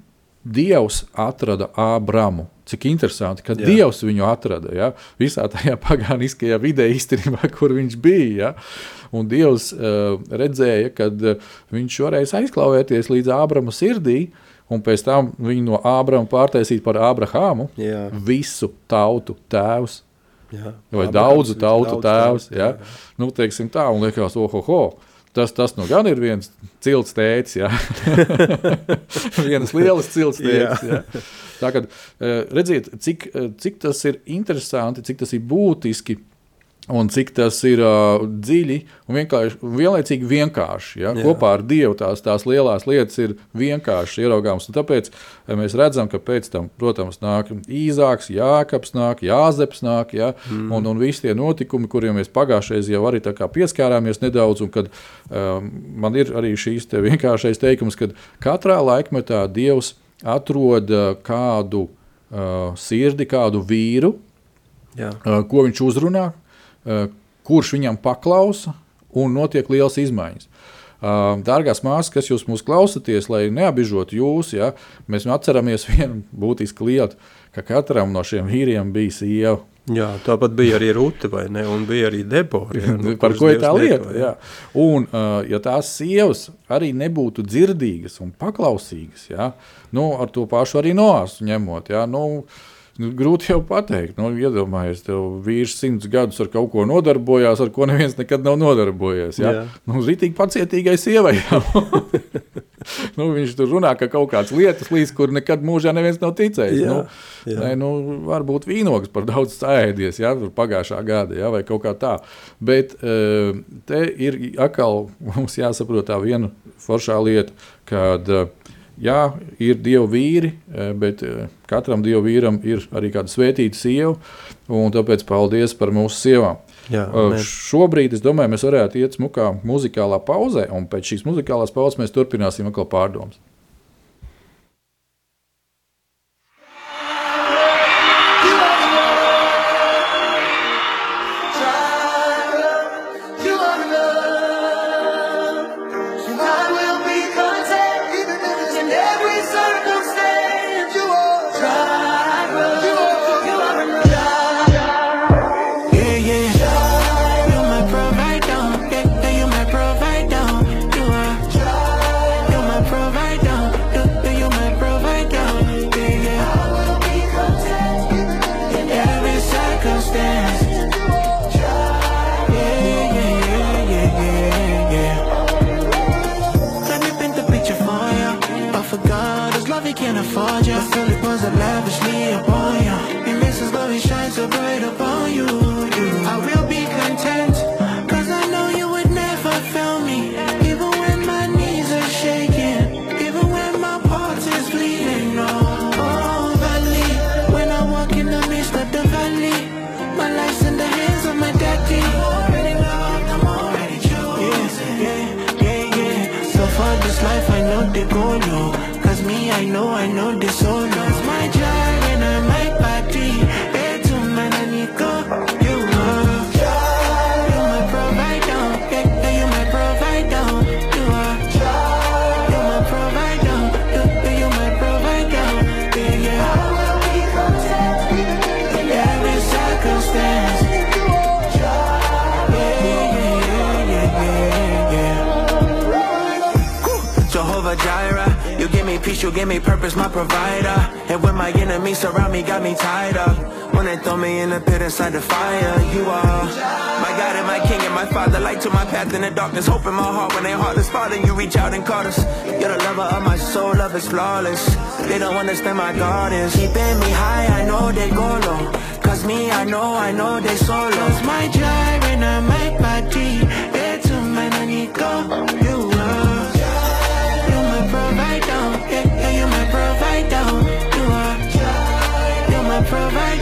Dievs atrada Ābramu. Cik interesanti, ka Jā. Dievs viņu atrada ja? visā tajā (laughs) pagāniskajā vidē, īstenībā, kur viņš bija. Ja? Un Dievs uh, redzēja, ka viņš varēs aizklāvēties līdz Ābrama sirdī, un pēc tam viņu no Ābrama pārtaisīt par Abrahāmu, Jā. visu tautu tēvs. jā. Vai Abrahams daudzu tautu daudz tēvs. tautu, Ja? Nu, teiksim tā, un liekas, ohoho. Tas, tas nu gan ir viens cilts tēvs, ja (laughs) viens liels cilts tēvs. Ja? Tā kā redziet, cik, eh, cik tas ir interesanti, cik tas ir būtiski. Un cik tas ir uh, dziļi un vienkārši, vienlaicīgi vienkārši. Ja? Jā. Kopā ar Dievu tās, tās lielās lietas ir vienkārši ieraugāmas. Tāpēc mēs redzam, ka pēc tam, protams, nāk Īzāks, Jākaps, nāk, Jāzeps, nāk, ja? mm. un, un visi tie notikumi, kuriem mēs pagājušajā jau arī pieskārāmies nedaudz. Un kad, um, man ir arī šīs te vienkāršais teikums, ka katrā laikmetā Dievs atrod uh, kādu uh, sirdi, kādu vīru, Jā. uh, ko viņš uzrunā, kurš viņam paklausa, un notiek liels izmaiņas. Uh, Dārgās māsas, kas jūs mūs klausāties, lai neapbižotu jūs, ja, mēs atceramies (laughs) vienu būtisku lietu, ka katram no šiem vīriem bija sieva. jā, tāpat bija arī Rūta, vai ne? Un bija arī Debora. jā, no (laughs) Par ko ir tā lieta? Jā. Un, uh, ja tās sievas arī nebūtu dzirdīgas un paklausīgas, ja, nu, ar to pašu arī noāsu ņemot. Ja, nu, Nu, grūti jau pateikt. Nu, iedomājieties, tev vīrs simts gadus ar kaut ko nodarbojās, ar ko neviens nekad nav nodarbojies. Ja? Jā. Nu, Zitīgi pacietīgai sievai. (laughs) nu, viņš tur runā, ka kaut kādas lietas, līdz kur nekad mūžā neviens nav ticējis. Jā, Nu, jā. Nē, nu, varbūt vīnogs par daudz sēdies, ja, pagājušā gada, ja, vai kaut kā tā. Bet eh, te ir atkal mums jāsaprot tā viena foršā lieta, kad eh, jā, ir dievu vīri, bet katram dievu vīram ir arī kāda svētīta sieva, un tāpēc paldies par mūsu sievām. Jā, Uh, šobrīd es domāju, mēs varētu iet smukā muzikālā pauzē, un pēc šīs muzikālās pauzes mēs turpināsim atkal pārdomas. Peace, you give me purpose, my provider. And when my enemies surround me, got me tied up. When they throw me in the pit inside the fire, you are my God and my King and my Father, light to my path in the darkness, hope in my heart when they heartless. Father, you reach out and caught us. You're the lover of my soul, love is flawless. They don't understand my God is keeping me high. I know they go low. Cause me, I know, I know they solo. Cause my gyre and I make body. It's a man I go. provide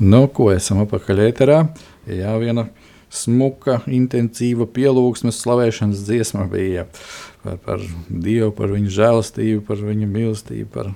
Nu, ko esam apakaļ ēterā? Jā, viena smuka, intensīva pielūgsmes slavēšanas dziesma bija par, par Dievu, par viņa žēlastību, par viņa mīlestību, par,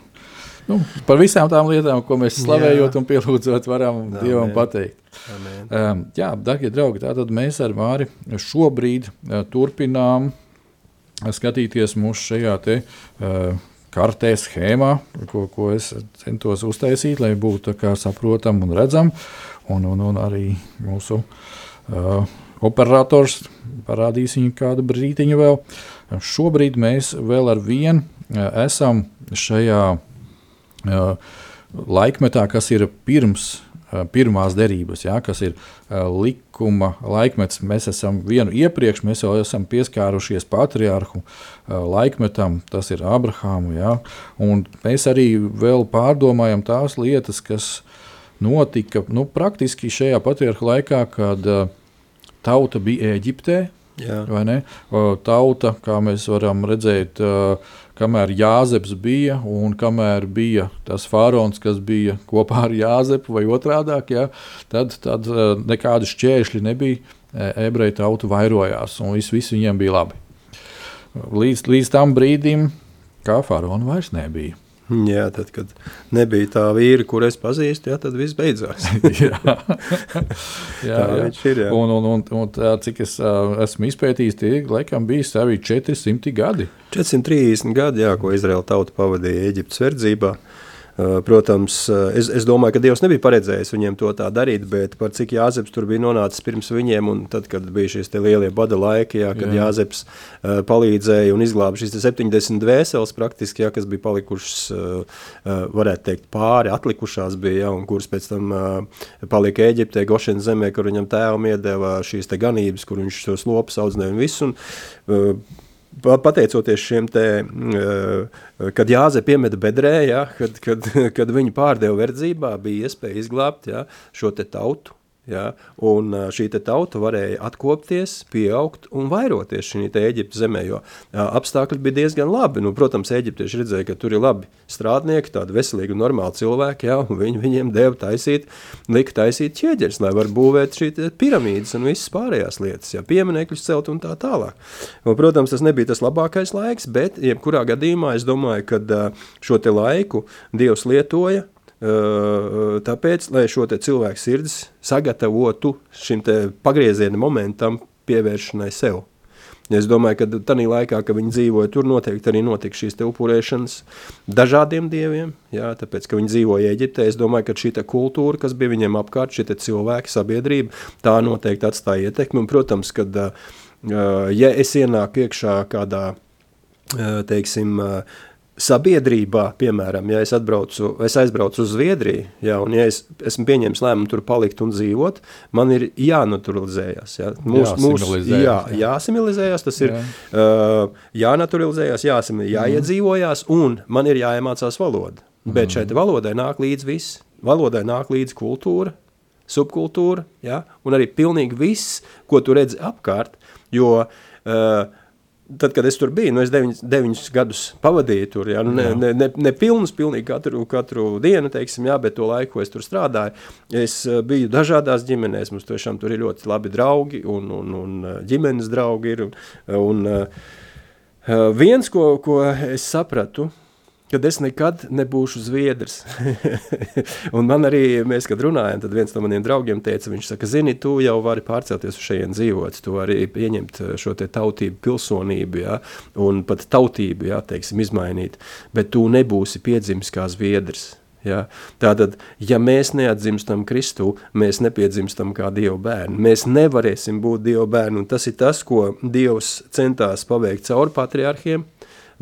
nu, par visām tām lietām, ko mēs slavējot un pielūdzot varam Amen. Dievam pateikt. Amen. Um, jā, darbie draugi, tātad mēs ar Māri šobrīd uh, turpinām uh, skatīties mūsu šajā te, uh, kartē, schēmā, ko, ko es centos uztaisīt, lai būtu saprotama un redzama. Un, un, un arī mūsu uh, operators parādīs viņu kādu brīdiņu vēl. Šobrīd mēs vēl ar vienu uh, esam šajā uh, laikmetā, kas ir pirms uh, pirmās derības, ja, kas ir uh, likuma laikmets. Mēs esam vienu iepriekš, mēs jau esam pieskārušies patriarhu uh, laikmetam, tas ir Abrahāmu. Ja, mēs arī vēl pārdomājam tās lietas, kas notika nu, praktiski šajā patriarhu laikā, kad uh, tauta bija Eģiptē. Jā. Tauta, kā mēs varam redzēt, uh, kamēr Jāzeps bija un kamēr bija tas faraons, kas bija kopā ar Jāzepu vai otrādi, ja, tad, tad uh, nekādu šķēršļu nebija. E, Ebreju tauta vairojās un viss, viss viņiem bija labi. Līdz, līdz tam brīdim, kā faraona vairs nebija. (laughs) Jā, tad, kad nebija tā vīra, kur es pazīstu, jā, tad viss beidzās. (laughs) jā, (laughs) jā, Tā viņš ir, jā. Un, un, un, un tā, cik es uh, esmu izpētījis, tie laikam bija savi 400 gadi. 430 gadi, jā, ko Izraēla tauta pavadīja Eģiptes verdzībā. Uh, Protams, uh, es, es domāju, ka Dievs nebija paredzējis viņiem to tā darīt, bet par cik Jāzeps tur bija nonācis pirms viņiem, un tad, kad bija šīs lielie bada laiki, jā, kad jā. Jāzeps uh, palīdzēja un izglāba šīs te 70 dvēseles praktiski, jā, kas bija palikušas, uh, varētu teikt, pāri, atlikušās bija, jā, un kuras pēc tam uh, palika Eģiptē, Gošena zemē, kur viņam tēvam iedeva šīs te ganības, kur viņš tos lopus audzināja un visu, un uh, pateicoties šiem te, uh, kad Jāze piemeta bedrē, ja, kad, kad, (laughs) kad viņu pārdeva verdzībā, bija iespēja izglābt ja, šo te tautu. Ja, un šī tauta varēja atkopties, pieaugt un vairoties šī Eģiptes zemē, jo apstākļi bija diezgan labi. Nu, protams, eģiptieši redzēja, ka tur ir labi strādnieki, tādi veselīgi un normāli cilvēki, ja, un viņi viņiem deva taisīt, lika taisīt ķieģeris, lai var būvēt šī te piramīdas un visas pārējās lietas, ja, pieminekļus celt un tā tālāk. Un, protams, tas nebija tas labākais laiks, bet jebkurā gadījumā es domāju, ka šo laiku Dievs lietoja, tāpēc, lai šo cilvēku sirds sagatavotu šim pagrieziena momentam, pievēršanai sev. Es domāju, ka tajā laikā, kad viņi dzīvoja tur, noteikti arī notika šīs upurēšanas dažādiem dieviem. Jā, tāpēc, ka viņi dzīvoja Eģiptē, es domāju, ka šī kultūra, kas bija viņiem apkārt, šie cilvēki, sabiedrība, tā noteikti atstāja ietekmi. Un, protams, kad uh, ja es ienāku iekšā kādā, teiksim, sabiedrībā, piemēram, ja es, atbraucu, es aizbraucu uz Zviedriju, ja, un ja es esmu pieņēmis lēmumu tur palikt un dzīvot, man ir jānaturalizējas. Ja. Mūs, mūs, Jāsimilizējas, jā, jā. jāsimilizējas, tas ir Jā. uh, jānaturalizējas, jāsim, jāiedzīvojās, un man ir jāiemācās valoda. Bet šai te valodai nāk līdz viss. Valodai nāk līdz kultūra, subkultūra, ja, un arī pilnīgi viss, ko tu redzi apkārt, jo uh, Tad, kad es tur biju, nu, es deviņus, deviņus gadus pavadīju tur, ja, nu, ne, ne, ne, ne pilnus, pilnīgi katru, katru dienu, teiksim, jā, bet to laiku, ko es tur strādāju, es eh, biju dažādās ģimenēs, mums tiešām tur ir ļoti labi draugi un, un, un eh, ģimenes draugi ir, un, un uh, viens, ko, ko es sapratu, kad es nekad nebūšu zviedrs. (laughs) un man arī, mēs, kad runājam, tad viens no maniem draugiem teica, viņš saka, zini, tu jau vari pārcelties uz šeit dzīvot, tu vari pieņemt šo te tautību, pilsonību, ja, un pat tautību, ja, teiksim, izmainīt, bet tu nebūsi piedzimis kā zviedrs. Ja? Tātad, ja mēs neatdzimstam Kristu, mēs nepiedzimstam kā Dieva bērni. Mēs nevarēsim būt Dieva bērni, un tas ir tas, ko Dievs centās paveikt caur patriarhiem,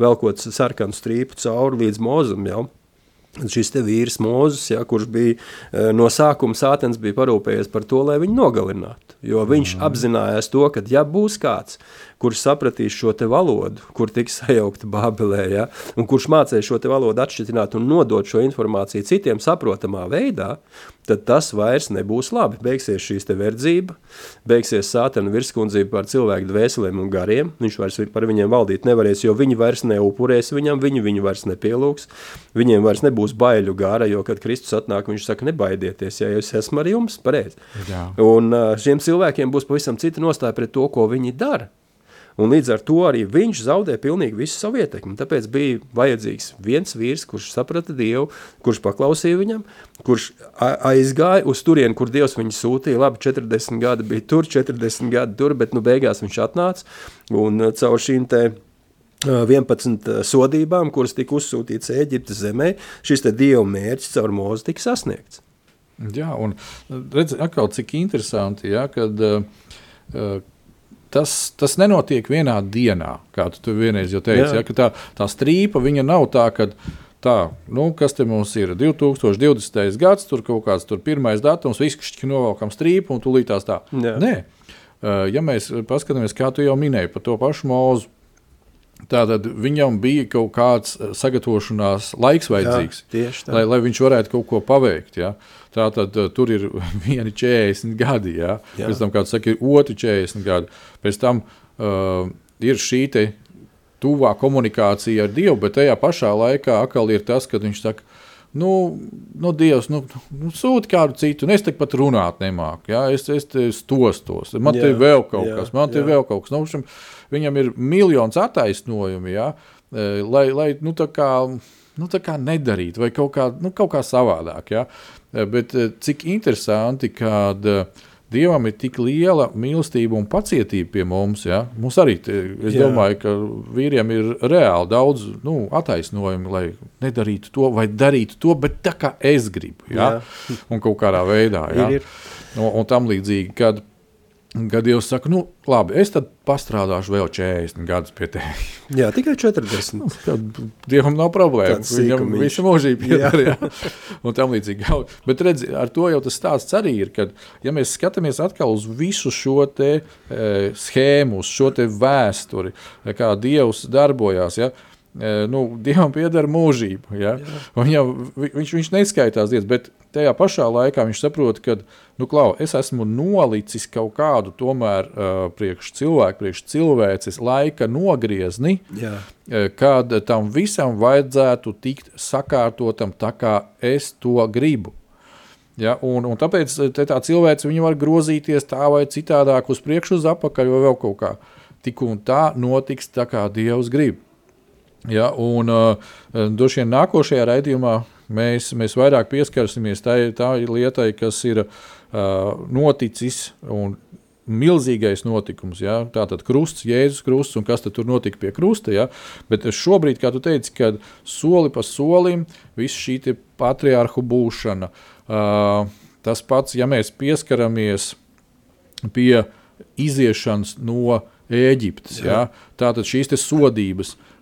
velkot sarkanu strīpu cauri līdz mūzum jau. Šis te vīrs Mozus, ja, kurš bija eh, no sākuma sātens, bija parūpējies par to, lai viņu nogalinātu. Jo viņš mm. apzinājās to, ka ja būs kāds, kurš sapratīs šo te valodu, kur tiks sajaukta Bābelē, ja, un kurš mācēs šo te valodu atšķitināt un nodot šo informāciju citiem saprotamā veidā, tad tas vairs nebūs labi. Beigsies šīs te verdzība, beigsies sātana virskundzība par cilvēku dvēselēm un gariem, viņš vairs par viņiem valdīt nevarēs, jo viņi vairs neupurēs viņam, viņi viņu vairs nepielūks, viņiem vairs nebūs baiļu gara, jo, kad Kristus atnāk, viņš saka, nebaidieties, ja es esmu ar jums, pareizi. Un šiem cilvēkiem būs pavisam cita nostāja pret to, ko viņi dara. Un līdz ar to arī viņš zaudē pilnīgi visu savu ietekmi. Tāpēc bija vajadzīgs viens vīrs, kurš saprata Dievu, kurš paklausīja viņam, kurš aizgāja uz turieni, kur Dievs viņu sūtīja. Labi, 40 gadi bija tur, 40 gadi tur, bet nu beigās viņš atnāca un uh, caur šīm te uh, 11 sodībām, kuras tika uzsūtītas Eģiptes zemē, šis te Dieva mērķis caur mūzu tika sasniegts. Jā, un redziet, atkal cik interesanti, ja, kad uh, uh, tas, tas nenotiek vienā dienā, kā tu, tu vienreiz jau teici. Ja, tā, tā strīpa nav tā, ka tā, nu, kas te mums ir 2020. gads, tur kaut kāds tur pirmais datums, viskšķi novelkam strīpu un tūlīt tās tā. Jā. Nē, ja mēs paskatāmies, kā tu jau minēji par to pašu mūzu. Tātad viņam bija kaut kāds eh, sagatavošanās laiks vajadzīgs, Jā, lai, lai viņš varētu kaut ko paveikt. Ja? Tātad eh, tur ir (laughs) vieni 40 gadi, ja? Jā. pēc tam, kā tu saki, ir otri 40 gadi. Pēc tam uh, ir šī tuvā komunikācija ar Dievu, bet tajā pašā laikā atkal ir tas, kad viņš saka, nu, nu Dievs, nu, nu sūti kādu citu, un es te pat runāt nemāku, ja? es, es te stostos, man te Jā, ir vēl kaut jā, kas, man te ir jā. vēl kaut kas. Nu, šim, viņam ir miljons attaisnojumu, ja? eh, lai, lai nu, tā kā, nu, tā kā nedarītu, vai kaut kā, nu, kaut kā savādāk. Ja? Eh, Bet eh, cik interesanti, kad eh, Dievam ir tik liela mīlestība un pacietība pie mums. Ja? Mums arī, es Jā. domāju, ka vīriem ir reāli daudz nu, attaisnojumu, lai nedarītu to vai darītu to, bet tā kā es gribu. Ja? Un kaut kādā veidā. Ja? Ir, ir. Un, un tam līdzīgi, kad, kad Dievs saka, nu, labi, es tad pastrādāšu vēl 40 gadus pie tevis. (laughs) Jā, tikai 40. Tad Dievam nav problēma. Tāds Viņam visu mūžību pieder. Jā. (laughs) Un tam līdzīgi. Jau- Bet redz, ar to jau tas stāsts arī ir, kad, ja mēs skatāmies atkal uz visu šo te, e, schēmu, uz šo te vēsturi, kā Dievs darbojās, ja, nu, Dievam pieder mūžība. Ja? Vi- viņš, viņš neskaitās dienas, bet tajā pašā laikā viņš saprot, ka nu, klau, es esmu nolicis kaut kādu tomēr uh, priekš cilvēku, priekš cilvēces laika nogriezni, Jā. eh, kad tam visam vajadzētu tikt sakārtotam tā, kā es to gribu. Ja, un, un tāpēc tā cilvēks var grozīties tā vai citādāk, uz priekšu, uz apakaļ vai vēl kaut kā. Tik un tā notiks tā, kā Dievs grib. Ja, un uh, droši vien nākošajā raidījumā mēs, mēs vairāk pieskarsimies tai, tā lietai, kas ir uh, noticis un milzīgais notikums. Ja? Tātad krusts, Jēzus krusts un kas tur notika pie krusta. Ja? Bet šobrīd, kā tu teici, kad soli pa solim viss šī patriārhu būšana, uh, tas pats, ja mēs pieskaramies pie iziešanas no Ēģiptes. Ja? Tātad šīs sodības, uh,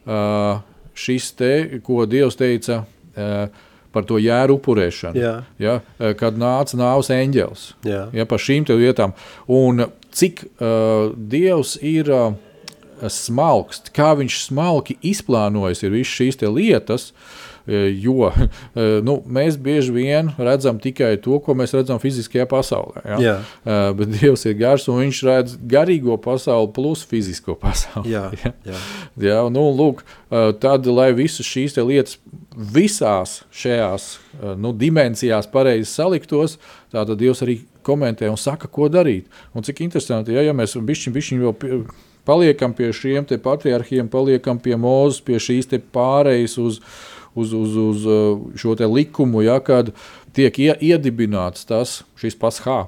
šis te, ko Dievs teica uh, par to jēru upurēšanu, Jā. ja? uh, kad nāca nāves eņģelis Jā. ja, par šīm lietām. Un cik uh, Dievs ir uh, smalks, kā viņš smalki izplānojis ir visas šīs lietas. eh, Jo eh, nu, mēs bieži vien redzam tikai to, ko mēs redzam fiziskajā pasaulē. Ja? Jā. Eh, Bet Dievs ir gars un viņš redz garīgo pasauli plus fizisko pasauli. Jā, (laughs) Ja? jā. Jā, nu, lūk, tad, lai visas šīs lietas visās šajās nu, dimensijās pareizi saliktos, tad Dievs arī komentē un saka, ko darīt. Un cik interesanti, ja, ja mēs bišķiņ, bišķiņ vēl pie, paliekam pie šiem patriarchiem, paliekam pie mūzes, pie šīs te pārejas uz, uz, uz, uz eh, šo likumu, ja, kad tiek ie, iedibināts tas, šis pashā.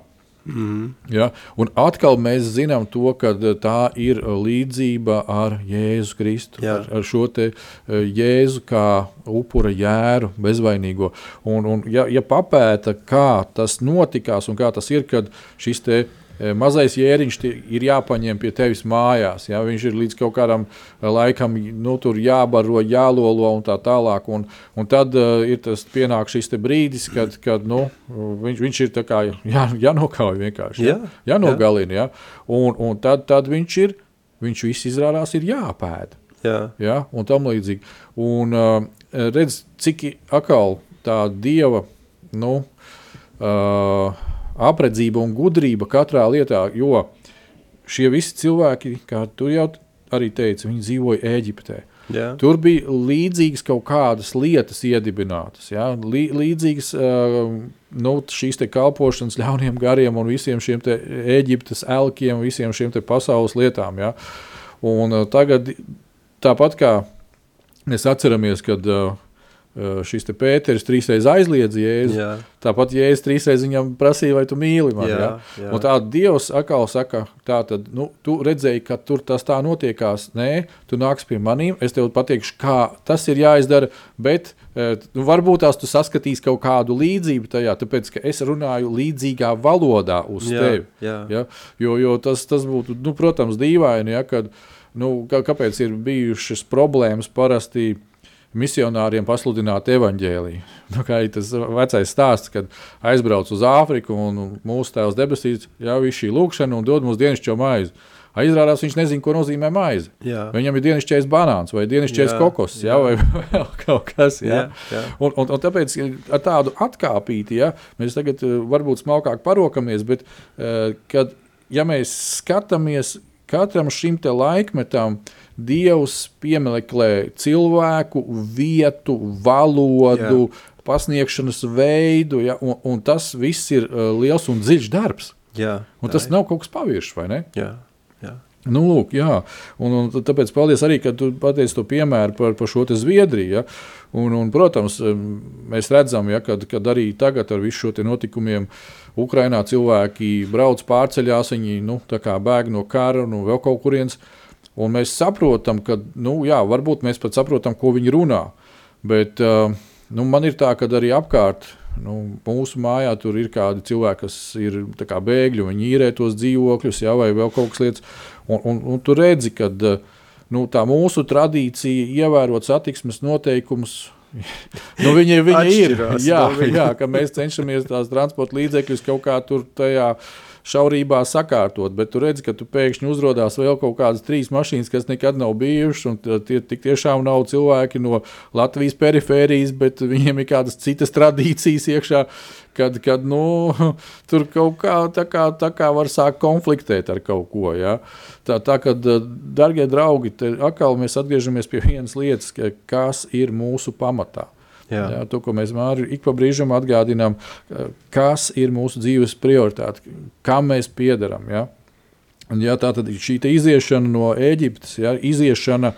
Ja? Un atkal mēs zinām, to, ka eh, tā ir līdzība ar Jēzu Kristu, Jā. ar, ar šo te, eh, Jēzu kā upura jēru, bezvainīgo. Un, un, ja, ja papēta, kā tas notikās un kā tas ir, kad šis te, mazais jēriņš ir jāpaņem pie tevis mājās. Ja? Viņš ir līdz kaut kādam eh, laikam nu, jābaro, jālolo un tā tālāk. Un, un tad uh, ir tas pienāk šis brīdis, kad, kad nu, viņš, viņš ir kā jā, jānokauj vienkārši. Jā, ja? jānogalina. Ja? Un, un tad, tad viņš ir, viņš viss izrādās ir jāpēda Jā. ja, un tam līdzīgi. Un uh, redz, cik atkal tā dieva nu, uh, apredzība un gudrība katrā lietā, jo šie visi cilvēki, kā tu jau arī teici, viņi dzīvoja Eģiptē. Jā. Tur bija līdzīgas kaut kādas lietas iedibinātas. Ja? Lī, līdzīgas uh, nu, šīs kalpošanas ļauniem gariem un visiem šiem te Eģiptes elkiem, visiem šiem te pasaules lietām. Ja? Un uh, tagad tāpat kā mēs atceramies, kad uh, šis te Pēters trīsreiz aizliedz Jēzu, Jā. tāpat Jēzus trīsreiz viņam prasīja, vai tu mīli mani. Jā, jā. Un tā Dievs atkal saka, tā tad, nu, tu redzēji, ka tur tas tā notiekās. Nē, tu nāc pie maniem, es tev pateikšu, kā tas ir jāizdara, bet eh, nu, varbūt tās tu saskatīsi kaut kādu līdzību tajā, tāpēc, ka es runāju līdzīgā valodā uz Jā, tevi. jā. Ja? Jo, jo tas, tas būtu, nu, protams, dīvaini, ja, kad, nu, kā, kāpēc ir bijušas problēmas parasti misionāriem pasludināt evaņģēliju. Nu, kā ir tas vecais stāsts, kad aizbrauc uz Āfriku un mūsu tēvs debesīs jau ir šī lūkšana un dod mums dienasčo maizi. A, Izrādās, viņš nezina, ko nozīmē maize. Jā. Viņam ir dienasčais banāns vai dienasčais Jā, kokos, jā, vai (laughs) vēl kaut kas. Jā. Jā, jā. Un, un, un tāpēc ar tādu atkāpīti, ja, mēs tagad eh, varbūt smalkāk parokamies, bet eh, kad, ja mēs skatāmies katram šim laikmetam, Dievs piemeklē cilvēku, vietu, valodu, Jā. pasniegšanas veidu, ja, un, un tas viss ir uh, liels un dziļš darbs. Jā. Un tas ir. nav kaut kas paviršs, vai ne? Jā. Jā. Nu, lūk, jā, un, un tāpēc paldies arī, ka tu pateici to piemēru par, par šo Zviedriju. Ja? Un, un, protams, mēs redzam, ja, kad, kad arī tagad ar visu šo notikumiem Ukrainā cilvēki brauc pārceļās, viņi nu, bēg no kara, no vēl kaut kurienes. Un mēs saprotam, ka, nu, jā, varbūt mēs pat saprotam, ko viņi runā. Bet uh, nu, man ir tā, ka arī apkārt nu, mūsu mājā tur ir kādi cilvēki, kas ir kā bēgļi, viņi īrē tos dzīvokļus, jā, vai vēl kaut kas lietas. Un, un, un tu redzi, ka nu, tā mūsu tradīcija ievērot satiksmes noteikumus. (laughs) Nu, viņi viņi ir. Jā, jā, ka mēs cenšamies tās transporta līdzekļus kaut kā tur tajā šaurībā sakārtot, bet tu redzi, ka tu pēkšņi uzrādās vēl kaut kādas trīs mašīnas, kas nekad nav bijušas, tie tiešām nav cilvēki no Latvijas perifērijas, bet viņiem ir kādas citas tradīcijas iekšā, kad, kad nu, (laughs) tur kaut kā tā kā, tā kā var sākt konfliktēt ar kaut ko. Ja? Tā, tā kad, darbie draugi, atkal mēs atgriežamies pie vienas lietas, ka, kas ir mūsu pamatā. Jā. Jā, to, ko mēs Māri, ik pa brīžam atgādinām, ka- kas ir mūsu dzīves prioritāte, kam mēs piedaram. Ja? Un, ja, tā tad šī iziešana no Eģiptes, ja, iziešana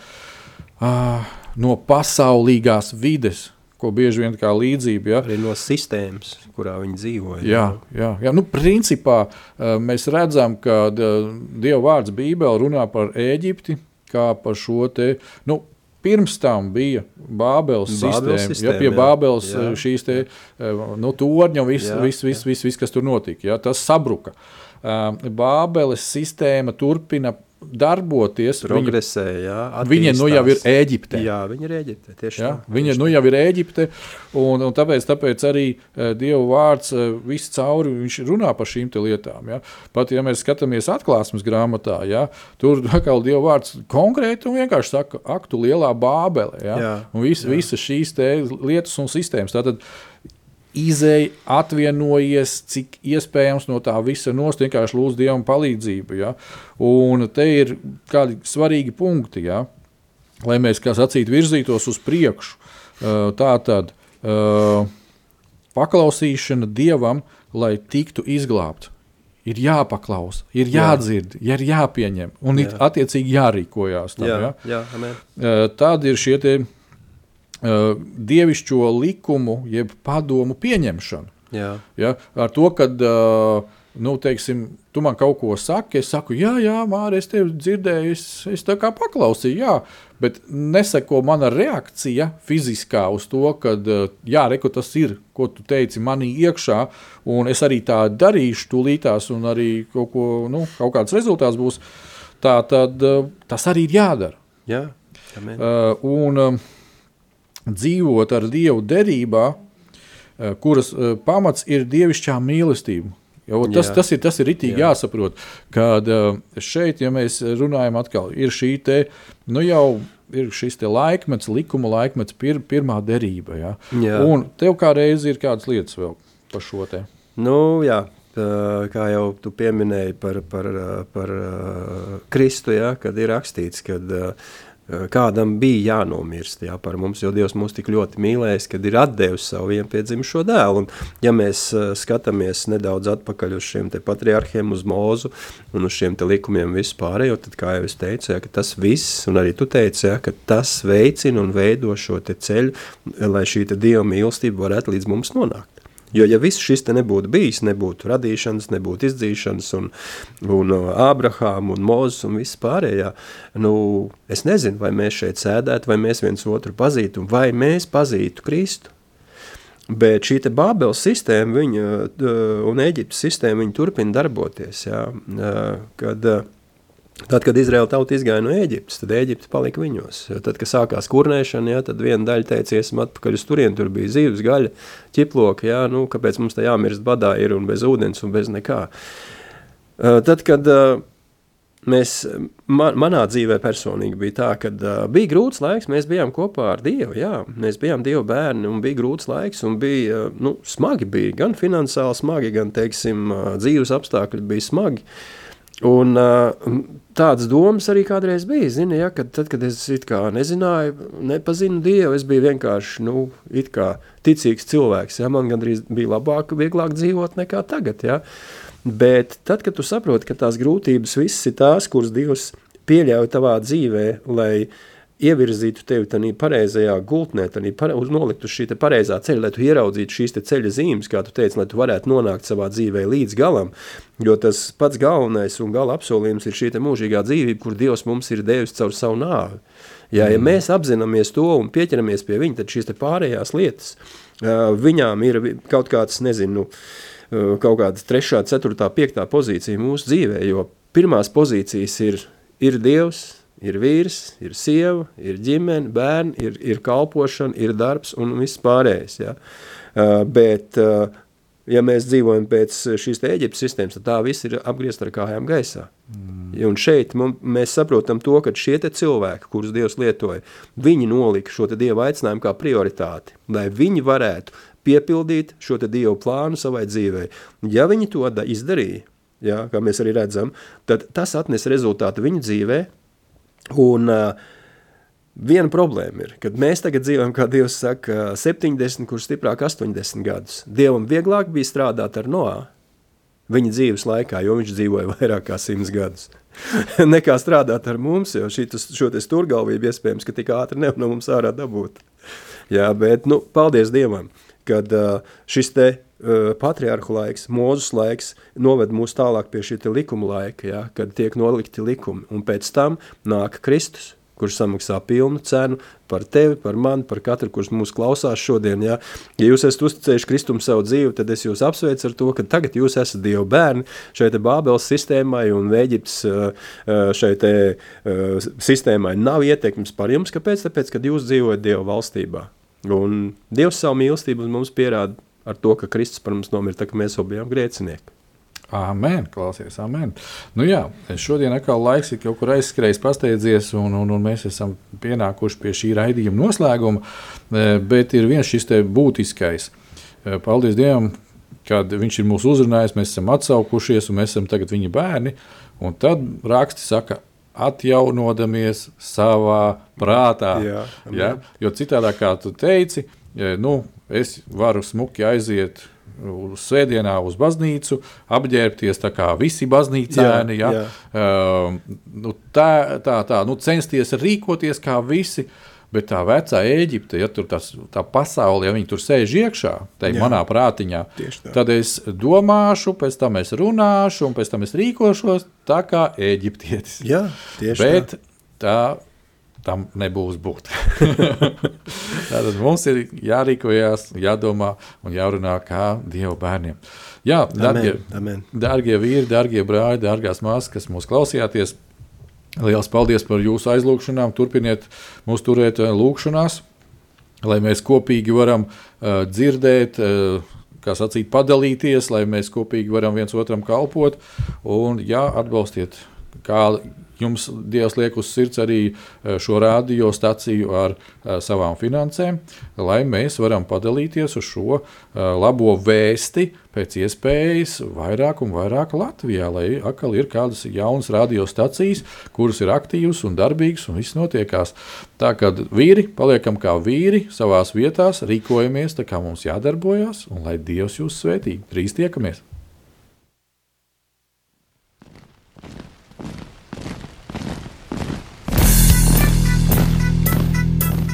uh, no pasaulīgās vides, ko bieži vien kā līdzība. Ja, Arī no sistēmas, kurā viņi dzīvoja. Jā, jā, jā. Nu, principā mēs redzam, ka Dieva vārds Bībelē runā par Eģipti kā par šo te. Nu, Pirms tam bija Bābeles sistēma, sistēma, ja pie. Bābeles Jā. eh, šīs te, eh, nu, torņa un viss, vis, vis, vis, vis, kas tur notika. Ja, tas sabruka. Eh, Bābeles sistēma turpina darboties. Viņa, Progresē, jā. viņa nu jau ir attīstās. Eģiptē. Jā, viņa ir Eģipte. Tieši Ja? tā. Viņa nu, jau ir Eģipte, un, un tāpēc, tāpēc arī uh, Dieva vārds uh, visu cauri viņš runā par šīm lietām. Ja? Pat ja mēs skatāmies atklāsmes grāmatā, ja? tur atkal Dieva vārds konkrēti un vienkārši saka, ak, tu lielā bābele. Ja? Jā, un vis, visas šīs lietas un sistēmas. Tātad, Izēja, atvienojies, cik iespējams no tā visa nost, vienkārši lūdz Dievam palīdzību. Ja? Un te ir kādi svarīgi punkti. Ja? lai mēs, kā sacīt, virzītos uz priekšu. Uh, Tā tad uh, paklausīšana dievam, lai tiktu izglābts. Ir jāpaklausa, ir Jā. jādzird, ir jāpieņem un ir Jā. attiecīgi jārīkojās. Tam, Jā, ja? jā, amen. Uh, Tad ir šie uh, dievišķo likumu, jeb padomu pieņemšana. Jā, Ja? Ar to, ka uh, nu, teiksim, tu man kaut ko saki, es saku, jā, jā Mārķis, es tevi dzirdēju, es, es tā kā paklausīju, jā, bet neseko mana reakcija fiziskā uz to, ka, uh, jā, reku tas ir, ko tu teici manī iekšā, un es arī tā darīšu tūlītās, un arī kaut, ko, nu, kaut kāds rezultāts būs. Tā tad uh, tas arī ir jādara. jā, amen. Uh, un um, dzīvot ar Dievu derībā, uh, kuras uh, pamats ir dievišķā mīlestība. Jo, tas, tas ir, tas ir itīgi Jā. jāsaprot, ka uh, šeit, ja mēs runājam, atkal ir šī te, nu jau ir šis laikmets, likuma laikmets, pir, pirmā derība. Ja? Jā. Un tev kā reizi ir kādas lietas vēl par šo te. Nu, jā, kā jau tu pieminēji par, par, par Kristu, ja, kad ir rakstīts, ka kādam bija jānomirst jā, par mums, jo Dievs mūs tik ļoti mīlējis, kad ir atdevis savu vienpiedzimušo dēlu. Un, ja mēs uh, skatāmies nedaudz atpakaļ uz šiem patriarchiem, uz mūzu un uz šiem likumiem vispārējo, tad, kā jau es teicu, jā, tas viss, un arī tu teici, jā, ka tas veicina un veido šo ceļu, lai šī Dieva mīlestība varētu līdz mums nonākt. Jo, ja viss šis te nebūtu bijis, nebūtu radīšanas, nebūtu izdzīšanas, un, un Ābrahāma un Mozus un viss pārējā, nu, es nezinu, vai mēs šeit sēdētu, vai mēs viens otru pazītu, vai mēs pazītu Kristu. Bet šī Bābeles sistēma viņa, uh, un Eģiptes sistēma viņa turpina darboties. Jā, uh, kad, uh, Tad, kad Izraēla tauta izgāja no Eģiptes, tad Eģipte palika viņos. Tad, kad sākās kurnēšana, jā, tad viena daļa teica, iesim atpakaļ uz turieni, tur bija zīves, gaļa, ķiploka, jā, nu, kāpēc mums tā jāmirst badā ir un bez ūdens un bez nekā. Uh, Tad, kad uh, mēs, man, manā dzīvē personīgi bija tā, ka uh, bija grūts laiks, mēs bijām kopā ar Dievu, jā, mēs bijām Dieva bērni un bija grūts laiks un bija, uh, nu, smagi bija, gan finansiāli smagi, gan, teiksim, uh, dzīves apstākļi bija smagi. Un uh, tādas domas arī kādreiz bija, zini, ja, kad, tad, kad es nezināju, nepazinu Dievu, es biju vienkārši, nu, ticīgs cilvēks, ja, man gandrīz bija labāk, vieglāk dzīvot nekā tagad, ja. Bet tad, kad tu saproti, ka tās grūtības visas ir tās, kuras Dievs pieļauj tavā dzīvē, lai ievirzītu tevi tādā pareizajā gultnē, tādā pare, uz nolikt uz šī pareizā ceļa, lai tu ieraudzītu šīs ceļa zīmes, kā tu teici, lai tu varētu nonākt savā dzīvē līdz galam. Jo tas pats galvenais un gala apsolījums ir šī mūžīgā dzīvība, kur Dievs mums ir devis caur savu nāvi. Jā, ja mēs apzināmies to un pieķeramies pie viņa, tad šīs pārējās lietas, viņām ir kaut kāds, nezinu, kaut kāda trešā, ceturtā, piektā pozīcija mūsu dzīvē, jo pirmās pozīcijas ir, ir Dievs, ir vīrs, ir sieva, ir ģimene, bērni, ir, ir kalpošana, ir darbs un viss pārējais. Ja? Uh, bet, uh, ja mēs dzīvojam pēc šīs Eģiptes sistēmas, tad tā viss ir apgriezt ar kājām gaisā. Mm. Un šeit mums, mēs saprotam to, ka šie cilvēki, kurus Dievs lietoja, viņi nolika šo Dieva aicinājumu kā prioritāti, lai viņi varētu piepildīt šo Dievu plānu savai dzīvei. Ja viņi to izdarīja, ja, kā mēs arī redzam, tad tas atnes rezultātu viņu dzīvē, Un uh, viena problēma ir, kad mēs tagad dzīvojam, kā Dievs saka, 70, kurš stiprāk 80 gadus. Dievam vieglāk bija strādāt ar Noā viņa dzīves laikā, jo viņš dzīvoja (laughs) vairāk kā 100 gadus. (laughs) Nekā strādāt ar mums, jo šitas, šo te sturgalvību iespējams, ka tik ātri nevar no mums ārā dabūt. Jā, bet, nu, paldies Dievam, kad uh, šis te patriarhu laiks, mūzus laiks noved mūs tālāk pie šī likuma laika, ja, kad tiek nolikti likumi, un pēc tam nāk Kristus, kurš samaksā pilnu cenu par tevi, par mani, par katru, kurš mūs klausās šodien. Ja, ja jūs esat uzticējuši Kristum savu dzīvi, tad es jūs apsveicu ar to, ka tagad jūs esat Dieva bērni šai te Bābeles sistēmai un Vēģiptes šai te sistēmai nav ietekmes par jums. Kāpēc? Tāpēc, kad jūs dzīvojat Dieva valstībā. Un Dievs savu mīlestību mums pierāda ar to, ka Kristus par mums nomira, tā ka mēs jau bijām grēcinieki. Amen, klausies, amen. Nu jā, šodien atkal laiks ir kaut kur aizskrējis, pasteidzies, un, un, un mēs esam pienākuši pie šī raidījuma noslēguma. E, bet ir viens šis būtiskais. E, paldies Dievam, kad Viņš ir mūs uzrunājis, mēs esam atsaukušies, un mēs esam tagad viņa bērni. Un tad raksti saka, atjaunodamies savā prātā. Jā, ja? Jo citādi, kā tu teici, e, nu, es varu smuki aiziet uz svētdienā uz baznīcu, apģērbties tā kā visi baznīcēni, jā, ja? jā. Uh, nu, tā, tā, tā, nu, censties rīkoties kā visi. Bet tā vecā Eģipte, ja tur tas, tā pasaule, ja viņi tur sēž iekšā, tajā manā prātiņā, tad es domāšu, pēc tam es runāšu, un pēc tam es rīkošos tā kā eģiptietis. Jā, tieši Bet tā. tā tam nebūs būt. (laughs) Tātad mums ir jārīkojas, jādomā un jārunā kā Dieva bērniem. Jā, darbie, darbie vīri, darbie brāļi, dārgās māsas, kas mūs klausījāties, liels paldies par jūsu aizlūgšanām. Turpiniet mūs turēt eh, lūgšanās, lai mēs kopīgi varam uh, dzirdēt. Uh, kā sacīt, padalīties, lai mēs kopīgi varam viens otram kalpot. Un, jā, atbalstiet, kā jums Dievs liek uz sirds arī e, šo radiostaciju ar e, savām finansēm, lai mēs varam padalīties uz šo e, labo vēsti pēc iespējas vairāk un vairāk Latvijā, lai atkal ir kādas jaunas radiostacijas, kuras ir aktīvas un darbīgas un viss notiekās. Tā kā vīri paliekam kā vīri savās vietās, rīkojamies tā kā mums jādarbojas un lai Dievs jūs svētī. Drīz tiekamies!